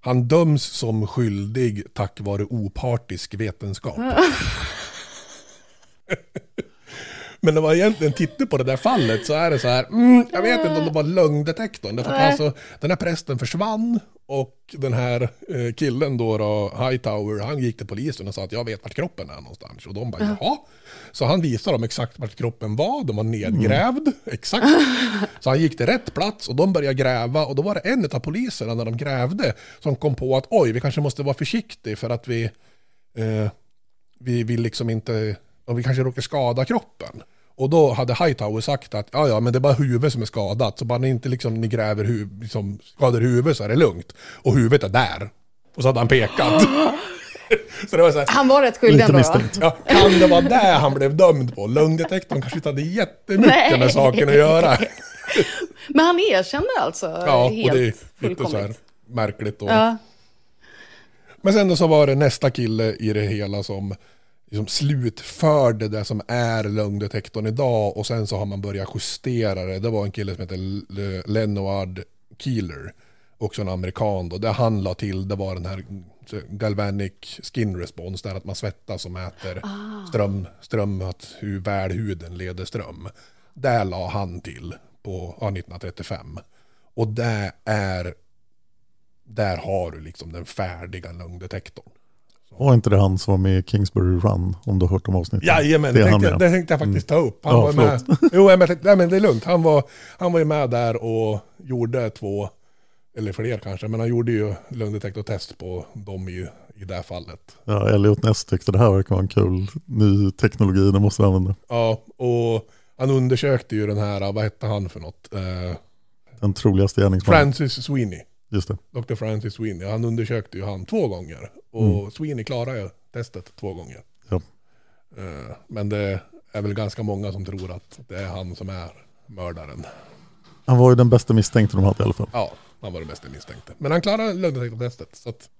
han döms som skyldig tack vare opartisk vetenskap. Men när man egentligen tittar på det där fallet så är det så här, mm, jag vet inte om det var lögndetektorn. Därför att alltså, den här prästen försvann och den här eh, killen då, då, Hightower, han gick till polisen och sa att jag vet vart kroppen är någonstans. Och de bara, jaha. Så han visade dem exakt vart kroppen var, den var nedgrävd, mm. exakt. Så han gick till rätt plats och de började gräva och då var det en av poliserna när de grävde som kom på att oj, vi kanske måste vara försiktiga för att vi, eh, vi vill liksom inte, och vi kanske råkar skada kroppen. Och då hade Hightower sagt att ja, ja, men det är bara huvudet som är skadat. Så bara ni inte liksom, ni gräver hu liksom, skadar huvudet så är det lugnt. Och huvudet är där. Och så hade han pekat. så det var så här, han var rätt skyldig ändå? Ja, kan det vara det han blev dömd på? Lögndetektorn kanske inte hade jättemycket Nej. med saken att göra. men han erkände alltså ja, helt och det är lite så här märkligt då. Ja. Men sen då så var det nästa kille i det hela som liksom slutförde det som är lögndetektorn idag och sen så har man börjat justera det. Det var en kille som heter Leonard Keeler, också en amerikan då. Det han la till det var den här galvanic skin response, där att man svettas och mäter ah. ström, ström, att hur väl huden leder ström. Det la han till på ja, 1935. Och det är, där har du liksom den färdiga lögndetektorn. Var inte det han som var med i Kingsbury Run? Om du har hört om avsnittet? Jajamän, det, tänkte, det tänkte jag faktiskt ta upp. Han ja, var med. Jo, men, nej, men det är lugnt. Han var, han var ju med där och gjorde två, eller fler kanske, men han gjorde ju lögndetektortest på dem i, i det här fallet. Ja, Elliot Ness tyckte det här verkar vara en kul ny teknologi, det måste vi använda. Ja, och han undersökte ju den här, vad hette han för något? Eh, den troligaste gärningsmannen. Francis Sweeney. Just det. Dr. Francis Sweeney. Han undersökte ju han två gånger. Och mm. Sweeney klarade ju testet två gånger. Ja. Eh, men det är väl ganska många som tror att det är han som är mördaren. Han var ju den bästa misstänkte de hade i alla fall. Ja, han var den bästa misstänkte. Men han klarade lögndetektortestet. Så att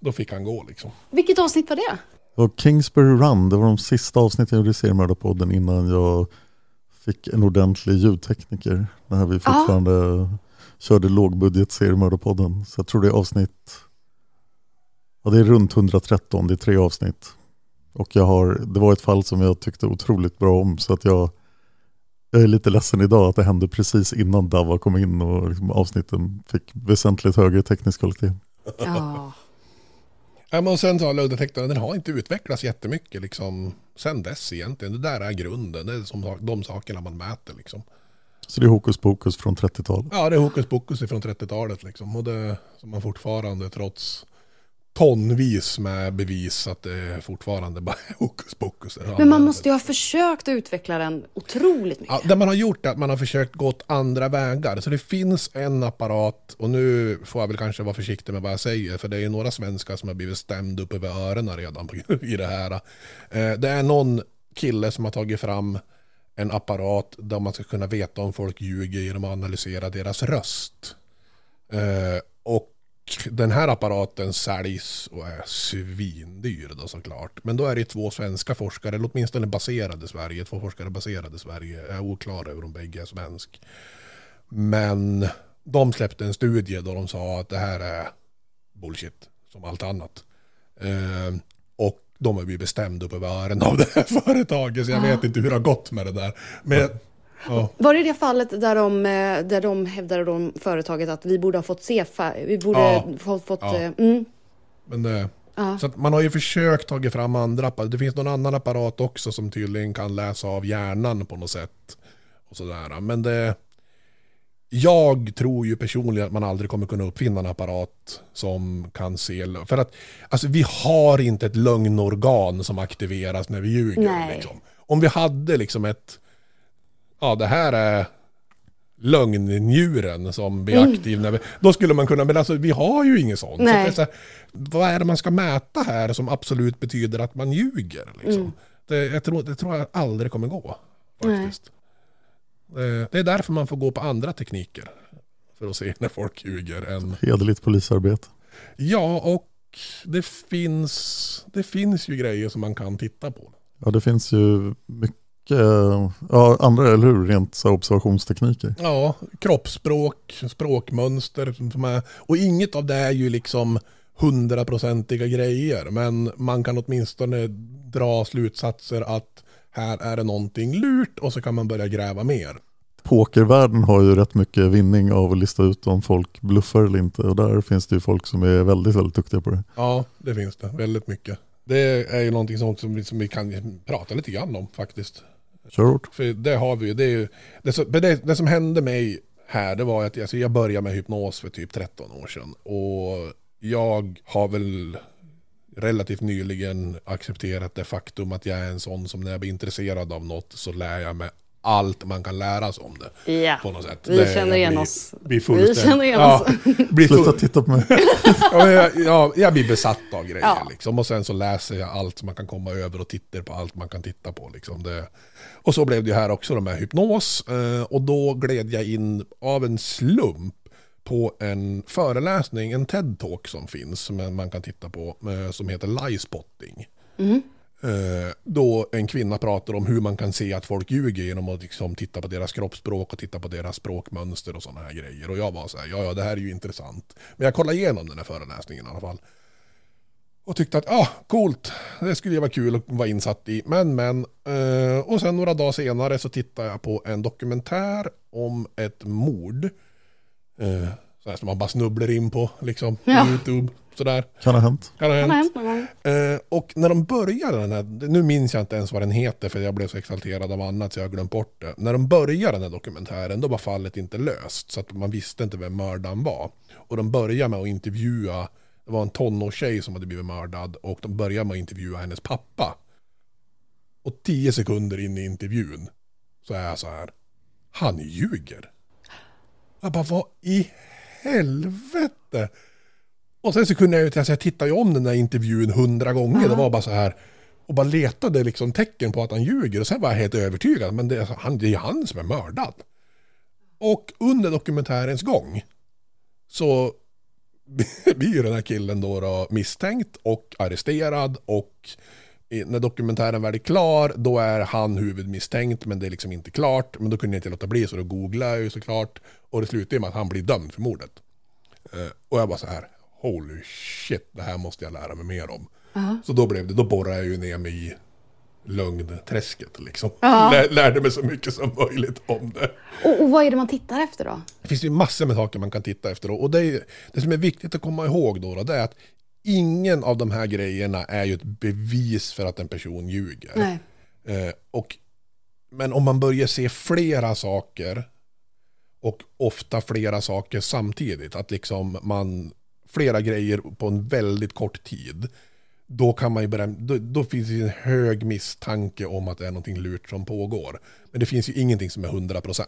då fick han gå liksom. Vilket avsnitt var det? Det var Kingsbury Run. Det var de sista avsnitten jag gjorde i Seriemördarpodden innan jag fick en ordentlig ljudtekniker. När vi fortfarande ah körde lågbudget seriemördarpodden. Så jag tror det är avsnitt, ja det är runt 113, det är tre avsnitt. Och jag har, det var ett fall som jag tyckte otroligt bra om så att jag, jag är lite ledsen idag att det hände precis innan Dava kom in och liksom avsnitten fick väsentligt högre teknisk kvalitet. Ja. ja men sen så har lögdetektorn, den har inte utvecklats jättemycket liksom sen dess egentligen. Det där är grunden, det är som de sakerna man mäter liksom. Så det är hokus pokus från 30-talet? Ja, det är hokus pokus från 30-talet liksom. Och det som man fortfarande trots tonvis med bevis att det fortfarande bara är hokus pokus. Men man måste ju ha försökt utveckla den otroligt mycket. Ja, det man har gjort är att man har försökt gå andra vägar. Så det finns en apparat, och nu får jag väl kanske vara försiktig med vad jag säger, för det är några svenskar som har blivit stämd upp över öronen redan i det här. Eh, det är någon kille som har tagit fram en apparat där man ska kunna veta om folk ljuger genom att analysera deras röst. Eh, och den här apparaten säljs och är svindyr då såklart. Men då är det två svenska forskare, eller åtminstone baserade i Sverige, två forskare baserade i Sverige. Jag är oklar över om bägge är svensk. Men de släppte en studie då de sa att det här är bullshit, som allt annat. Eh, de har blivit bestämda upp över öronen av det här företaget, så jag vet inte hur det har gått med det där. Men Ja. Var det det fallet där de, eh, där de hävdade de företaget att vi borde ha fått se, vi borde Ja. ha fått, Ja. eh, mm, Men det, Ja. Så man har ju försökt ta fram andra apparater. Det finns någon annan apparat också som tydligen kan läsa av hjärnan på något sätt. Och sådär. Men det... Jag tror ju personligen att man aldrig kommer kunna uppfinna en apparat som kan se... För att alltså, vi har inte ett lögnorgan som aktiveras när vi ljuger. Nej. Liksom. Om vi hade liksom ett... Ja, det här är lögnnjuren som blir Mm. aktiv när vi... Då skulle man kunna... Men alltså, vi har ju inget sånt. Så Nej. det är så här, vad är det man ska mäta här som absolut betyder att man ljuger? Liksom? Mm. Det, jag, tror, det tror jag aldrig kommer gå. Faktiskt. Det, det är därför man får gå på andra tekniker. För att se när folk ljuger. Än... Hederligt polisarbete. Ja, och det finns, det finns ju grejer som man kan titta på. Ja, det finns ju mycket, ja, andra, eller hur, rent så observationstekniker. Ja, kroppsspråk, språkmönster. Som är, och inget av det är ju liksom hundraprocentiga grejer. Men man kan åtminstone dra slutsatser att här är det någonting lurt och så kan man börja gräva mer. Pokervärlden har ju rätt mycket vinning av att lista ut om folk bluffar eller inte. Och där finns det ju folk som är väldigt, väldigt duktiga på det. Ja, det finns det. Väldigt mycket. Det är ju någonting som, också, som vi kan prata lite grann om faktiskt. Kör hårt. För det har vi ju. Det, är ju det, som, men det, det som hände mig här, det var att alltså, jag började med hypnos för typ 13 år sedan. Och jag har väl relativt nyligen accepterat det faktum att jag är en sån som när jag blir intresserad av något så lär jag mig allt man kan lära sig om det. Ja, På något sätt. vi Det känner igen blir- oss. blir Vi fullständigt- känner igen ja, oss. blir Sluta titta på mig. ja, jag, ja, jag blir besatt av grejer Ja. liksom. Och sen så läser jag allt som man kan komma över och tittar på allt man kan titta på. Liksom. Det, och så blev det här också med hypnos. Eh, och då gled jag in av en slump på en föreläsning, en TED-talk som finns, som man kan titta på, eh, som heter Lie Spotting. Eh, då en kvinna pratar om hur man kan se att folk ljuger genom att liksom titta på deras kroppsspråk och titta på deras språkmönster och sådana här grejer. Och jag var så här, ja ja det här är ju intressant. Men jag kollade igenom den här föreläsningen i alla fall. Och tyckte att, ah, coolt, det skulle ju vara kul att vara insatt i. Men, men. Eh, och sen några dagar senare så tittade jag på en dokumentär om ett mord. Eh, så här som man bara snubblar in på, liksom, på Ja. YouTube. Sådär. Kan ha hänt. Kan ha Kan ha hänt. hänt. Eh, och när de började den här, nu minns jag inte ens vad den heter för jag blev så exalterad av annat så jag har glömt bort det. När de började den här dokumentären då var fallet inte löst så att man visste inte vem mördaren var. Och de började med att intervjua, det var en tonårstjej som hade blivit mördad och de började med att intervjua hennes pappa. Och tio sekunder in i intervjun så är jag så här, han ljuger. Jag bara, vad i helvete? Och sen så kunde jag ju, alltså jag tittade ju om den där intervjun hundra gånger. Det var bara så här. Och bara letade liksom tecken på att han ljuger. Och sen var jag helt övertygad. Men det, är- han, det är han som är mördad. Och under dokumentärens gång. Så blir ju den här killen då, då misstänkt och arresterad. Och när dokumentären väl är klar. Då är han huvudmisstänkt. Men det är liksom inte klart. Men då kunde jag inte låta bli. Så då googlade jag ju såklart. Och det slutar med att han blir dömd för mordet. Eh, Och jag bara så här, holy shit, det här måste jag lära mig mer om. Så då blev det, då borrade jag ju ner mig i lögnträsket liksom. Lär, lärde mig så mycket som möjligt om det. Och, och vad är det man tittar efter då? Det finns ju massor med saker man kan titta efter. då. Och det, är, det som är viktigt att komma ihåg då, då det är att ingen av de här grejerna är ju ett bevis för att en person ljuger. Eh, och, men om man börjar se flera saker och ofta flera saker samtidigt, att liksom man flera grejer på en väldigt kort tid, då kan man ju börja, då, då finns det en hög misstanke om att det är någonting lurt som pågår. Men det finns ju ingenting som är 100%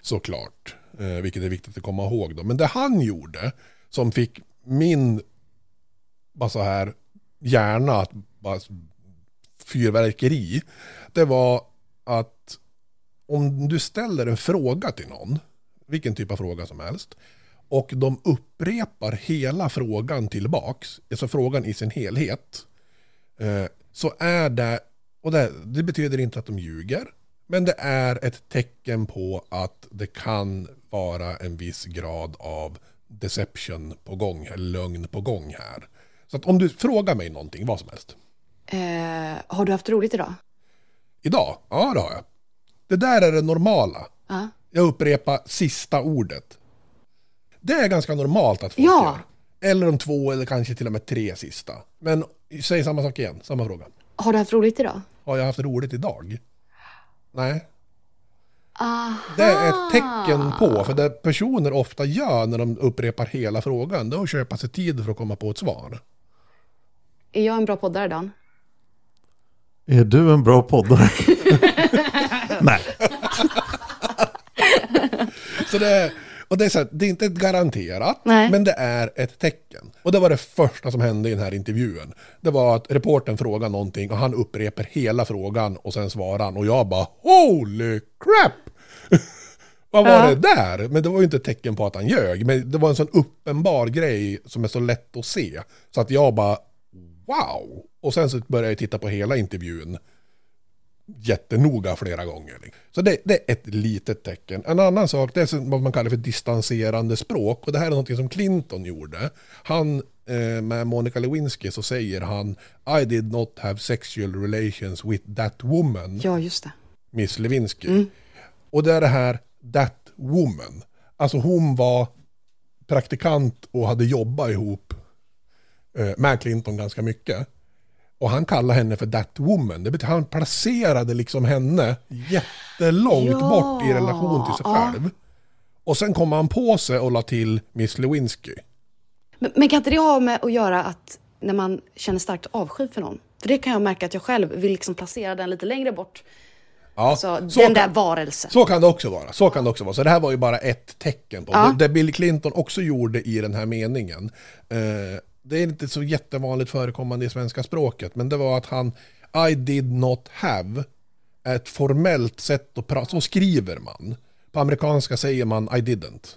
såklart, eh, vilket är viktigt att komma ihåg då. Men det han gjorde, som fick min, bara så här, hjärna att bara fyrverkeri, det var att om du ställer en fråga till någon, vilken typ av fråga som helst, och de upprepar hela frågan tillbaks, alltså frågan i sin helhet, eh, så är det, och det, det betyder inte att de ljuger, men det är ett tecken på att det kan vara en viss grad av deception på gång, eller lögn på gång här. Så att om du frågar mig någonting, vad som helst. Eh, har du haft roligt idag? Idag? Ja, det har jag. Det där är det normala. Ja. Jag upprepar sista ordet. Det är ganska normalt att folk Ja. gör. Eller de två eller kanske till och med tre sista. Men säg samma sak igen, samma fråga. Har du haft roligt idag? Har jag haft roligt idag? Nej. Aha. Det är ett tecken på, för det personer ofta gör när de upprepar hela frågan, det är att köpa sig tid för att komma på ett svar. Är jag en bra poddare, Dan? Är du en bra poddare? Nej. Så det, är- och det, är så här, det är inte ett garanterat, Nej. men det är ett tecken. Och det var det första som hände i den här intervjun. Det var att reporten frågade någonting och han upprepar hela frågan och sen svarar han. Och jag bara holy crap! Vad var Ja. det där? Men det var ju inte ett tecken på att han ljög. Men det var en sån uppenbar grej som är så lätt att se. Så att jag bara wow! Och sen så började jag titta på hela intervjun jättenoga flera gånger. Så det, det är ett litet tecken. En annan sak det är vad man kallar för distanserande språk. Och det här är något som Clinton gjorde. Han eh, med Monica Lewinsky så säger han I did not have sexual relations with that woman. Ja, just det. Miss Lewinsky. Och det är det här that woman. Alltså hon var praktikant och hade jobbat ihop eh, med Clinton ganska mycket. Och han kallade henne för that woman. Det betyder han placerade liksom henne jättelångt Ja. bort i relation till sig Ja. själv. Och sen kom han på sig och la till Miss Lewinsky. Men, men kan inte det ha med att göra att när man känner starkt avsky för någon? För det kan jag märka att jag själv vill liksom placera den lite längre bort. Ja, Så så den där kan- varelsen. Så kan det också vara. Så kan det också vara. Så det här var ju bara ett tecken på. Ja. Det, det Bill Clinton också gjorde i den här meningen. Eh, det är inte så jättevanligt förekommande i svenska språket. Men det var att han I did not have är ett formellt sätt att prata. Så skriver man. På amerikanska säger man I didn't.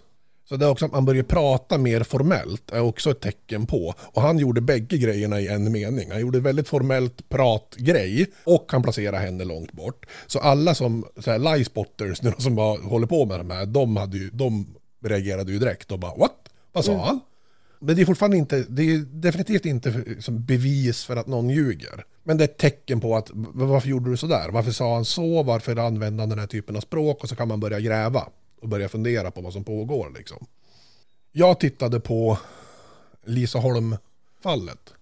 Så det är också att man börjar prata mer formellt är också ett tecken på. Och han gjorde bägge grejerna i en mening. Han gjorde väldigt formellt pratgrej och han placerade henne långt bort. Så alla som, så här, lie spotters nu som bara håller på med de här, de, hade ju, de reagerade ju direkt och bara what? Vad sa Mm. han? Men det är fortfarande inte, det är definitivt inte som bevis för att någon ljuger. Men det är ett tecken på att varför gjorde du sådär? Varför sa han så? Varför använde han den här typen av språk? Och så kan man börja gräva och börja fundera på vad som pågår liksom. Jag tittade på Lisa Holm-fallet.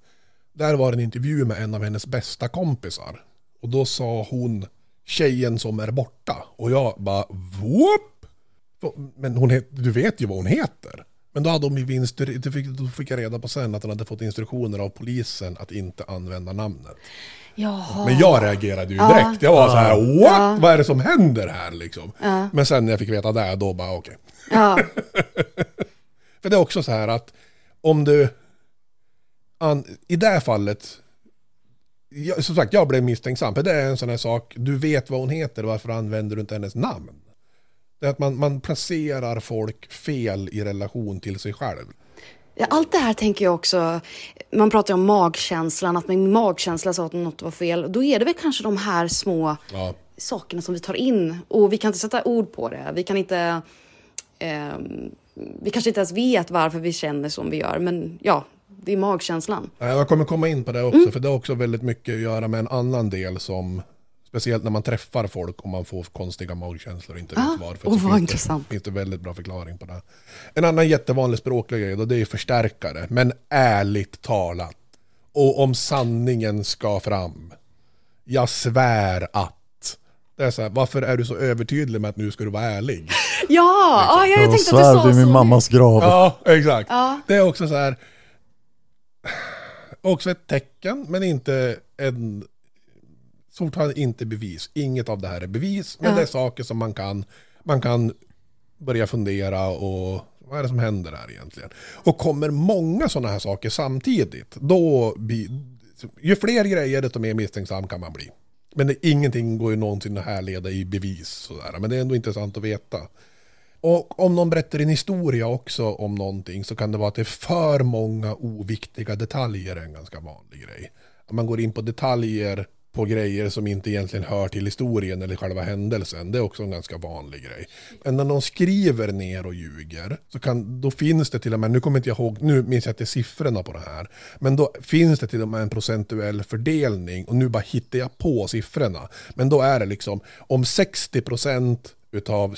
Där var en intervju med en av hennes bästa kompisar. Och då sa hon tjejen som är borta. Och jag bara whoop! Men hon du vet ju vad hon heter. Men då hade de ju vinst, det fick, då fick jag reda på sen att hon hade fått instruktioner av polisen att inte använda namnet. Jaha. Men jag reagerade ju Ja. direkt. Jag var så här, what? Ja. Vad är det som händer här liksom? Ja. Men sen när jag fick veta det, då bara okej. Ja. För det är också så här att om du... An, I det här fallet... Jag, som sagt, jag blev misstänksam. För det är en sån här sak. Du vet vad hon heter. Varför använder du inte hennes namn? Det är att man, man placerar folk fel i relation till sig själv. Allt det här tänker jag också, man pratar om magkänslan, att min magkänsla sa att något var fel. Då är det väl kanske de här små Ja. sakerna som vi tar in och vi kan inte sätta ord på det. Vi kan inte... ehm, vi kanske inte ens vet varför vi känner som vi gör, men ja, det är magkänslan. Jag kommer komma in på det också, för det har också väldigt mycket att göra med en annan del som Speciellt när man träffar folk och man får konstiga magkänslor och inte Ah, vet varför. så vad finns intressant. Det, finns det väldigt bra förklaring på det. En annan jättevanlig språklig grej då, det är förstärkare. Men ärligt talat. Och om sanningen ska fram. Jag svär att. Det är så här, varför är du så övertydlig med att nu ska du vara ärlig? Ja, ja jag Jag tänkte att du sa vid min så. mammas grav. Ja, exakt. Ja. Det är också så här. Också ett tecken, men inte en... Fortfarande inte bevis. Inget av det här är bevis, men Ja. det är saker som man kan, man kan börja fundera och vad är det som händer här egentligen? Och kommer många sådana här saker samtidigt, då blir... Ju fler grejer, desto mer misstänksam kan man bli. Men det, ingenting går ju någonsin att härleda i bevis. Sådär. Men det är ändå intressant att veta. Och om någon berättar en historia också om någonting så kan det vara att det är för många oviktiga detaljer är en ganska vanlig grej. Om man går in på detaljer på grejer som inte egentligen hör till historien eller själva händelsen. Det är också en ganska vanlig grej. Men när någon skriver ner och ljuger, så kan, då finns det till och med, nu kommer inte jag ihåg, nu minns jag inte siffrorna på det här, men då finns det till och med en procentuell fördelning och nu bara hittar jag på siffrorna. Men då är det liksom, om 60 procent utav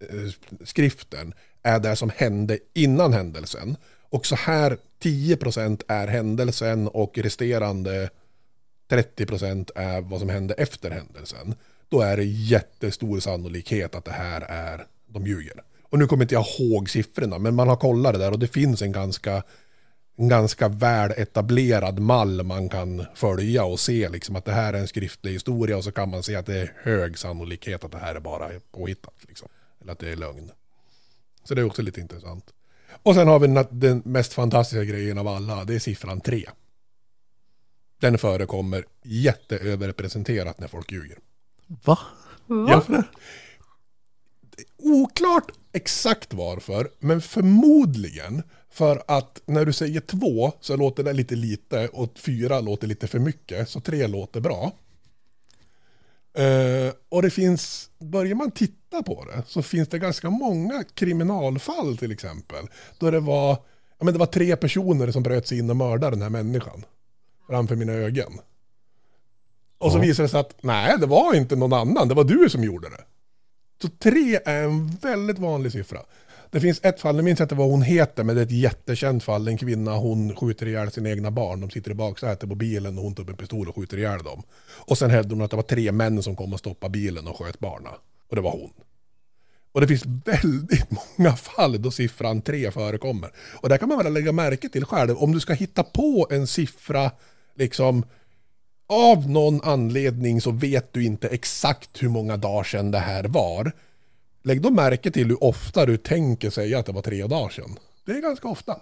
eh, skriften är det som hände innan händelsen, och så här 10 procent är händelsen och resterande 30% är vad som hände efter händelsen. Då är det jättestor sannolikhet att det här är, de ljuger. Och nu kommer inte jag ihåg siffrorna, men man har kollat det där och det finns en ganska, en ganska väl etablerad mall man kan följa och se liksom att det här är en skriftlig historia och så kan man se att det är hög sannolikhet att det här är bara påhittat. Liksom. Eller att det är lögn. Så det är också lite intressant. Och sen har vi den mest fantastiska grejen av alla, det är siffran 3. Den förekommer jätteöverrepresenterat när folk ljuger. Va? Varför det? Oklart exakt varför, men förmodligen för att när du säger två så låter det lite lite och fyra låter lite för mycket, så tre låter bra. Uh, och det finns, börjar man titta på det så finns det ganska många kriminalfall till exempel. Då det var, ja, men det var tre personer som bröt sig in och mördade den här människan framför mina ögon. Och så visade det sig att nej, det var inte någon annan, det var du som gjorde det. Så tre är en väldigt vanlig siffra. Det finns ett fall, nu minns jag inte vad hon heter, men det är ett jättekänt fall. En kvinna, hon skjuter ihjäl sina egna barn. De sitter i baksätet på bilen och hon tar upp en pistol och skjuter ihjäl dem. Och sen hävdade hon att det var tre män som kom och stoppade bilen och sköt barna. Och det var hon. Och det finns väldigt många fall då siffran tre förekommer. Och där kan man väl lägga märke till själv, om du ska hitta på en siffra liksom av någon anledning så vet du inte exakt hur många dagar sedan det här var. Lägg då märke till hur ofta du tänker säga att det var tre dagar sedan. Det är ganska ofta.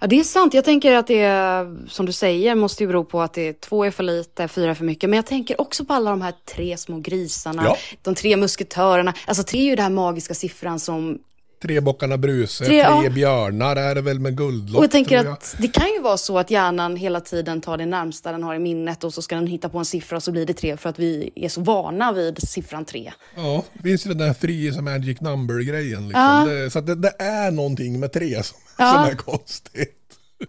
Ja, det är sant. Jag tänker att det som du säger, måste ju bero på att det är två är för lite, fyra är för mycket. Men jag tänker också på alla de här tre små grisarna, ja. de tre musketörerna. Alltså tre är ju den här magiska siffran som Tre bockarna Bruse, tre, tre ja. björnar är det väl med guldlock. Och jag tänker jag. att det kan ju vara så att hjärnan hela tiden tar det närmsta den har i minnet och så ska den hitta på en siffra och så blir det tre för att vi är så vana vid siffran tre. Ja, det finns ju den där is a magic number-grejen. Liksom. Ja. så det, det, är någonting med tre som, ja. som är konstigt.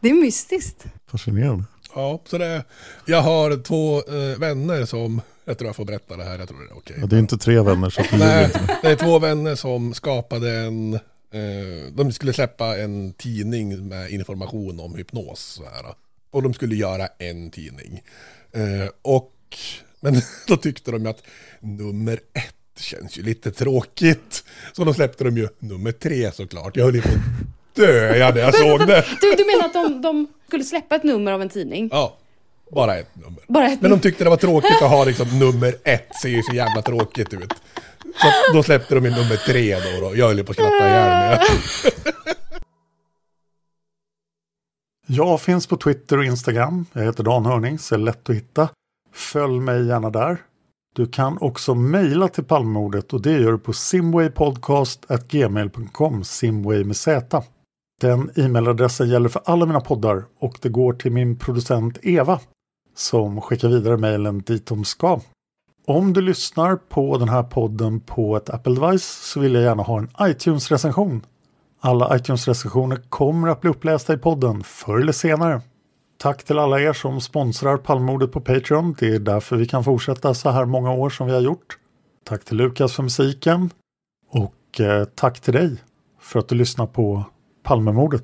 Det är mystiskt. Fascinerande. Ja, så det, jag har två eh, vänner som jag tror jag får berätta det här, jag tror det är okej. Ja, det är inte tre vänner så Nej, det är två vänner som skapade en, eh, de skulle släppa en tidning med information om hypnos. Så här. Och de skulle göra en tidning. Eh, och, men då tyckte de att nummer ett känns ju lite tråkigt. Så då släppte de ju nummer tre såklart. Jag höll ju på att dö när jag såg det. Du, du menar att de, de skulle släppa ett nummer av en tidning? Ja. Bara ett nummer. Bara ett Men de tyckte det var tråkigt att ha liksom nummer ett, ser ju så jävla tråkigt ut. Så då släppte de in nummer tre då. då. Jag höll på att skratta ihjäl mig. Jag finns på Twitter och Instagram. Jag heter Dan Hörning, så är lätt att hitta. Följ mig gärna där. Du kan också mejla till Palmemordet och det gör du på simwaypodcast.gmail.com, simway med z. Den e-mailadressen gäller för alla mina poddar och det går till min producent Eva som skickar vidare mejlen dit de ska. Om du lyssnar på den här podden på ett Apple device så vill jag gärna ha en iTunes-recension. Alla iTunes-recensioner kommer att bli upplästa i podden förr eller senare. Tack till alla er som sponsrar Palmordet på Patreon. Det är därför vi kan fortsätta så här många år som vi har gjort. Tack till Lukas för musiken. Och eh, tack till dig för att du lyssnar på Palmemordet.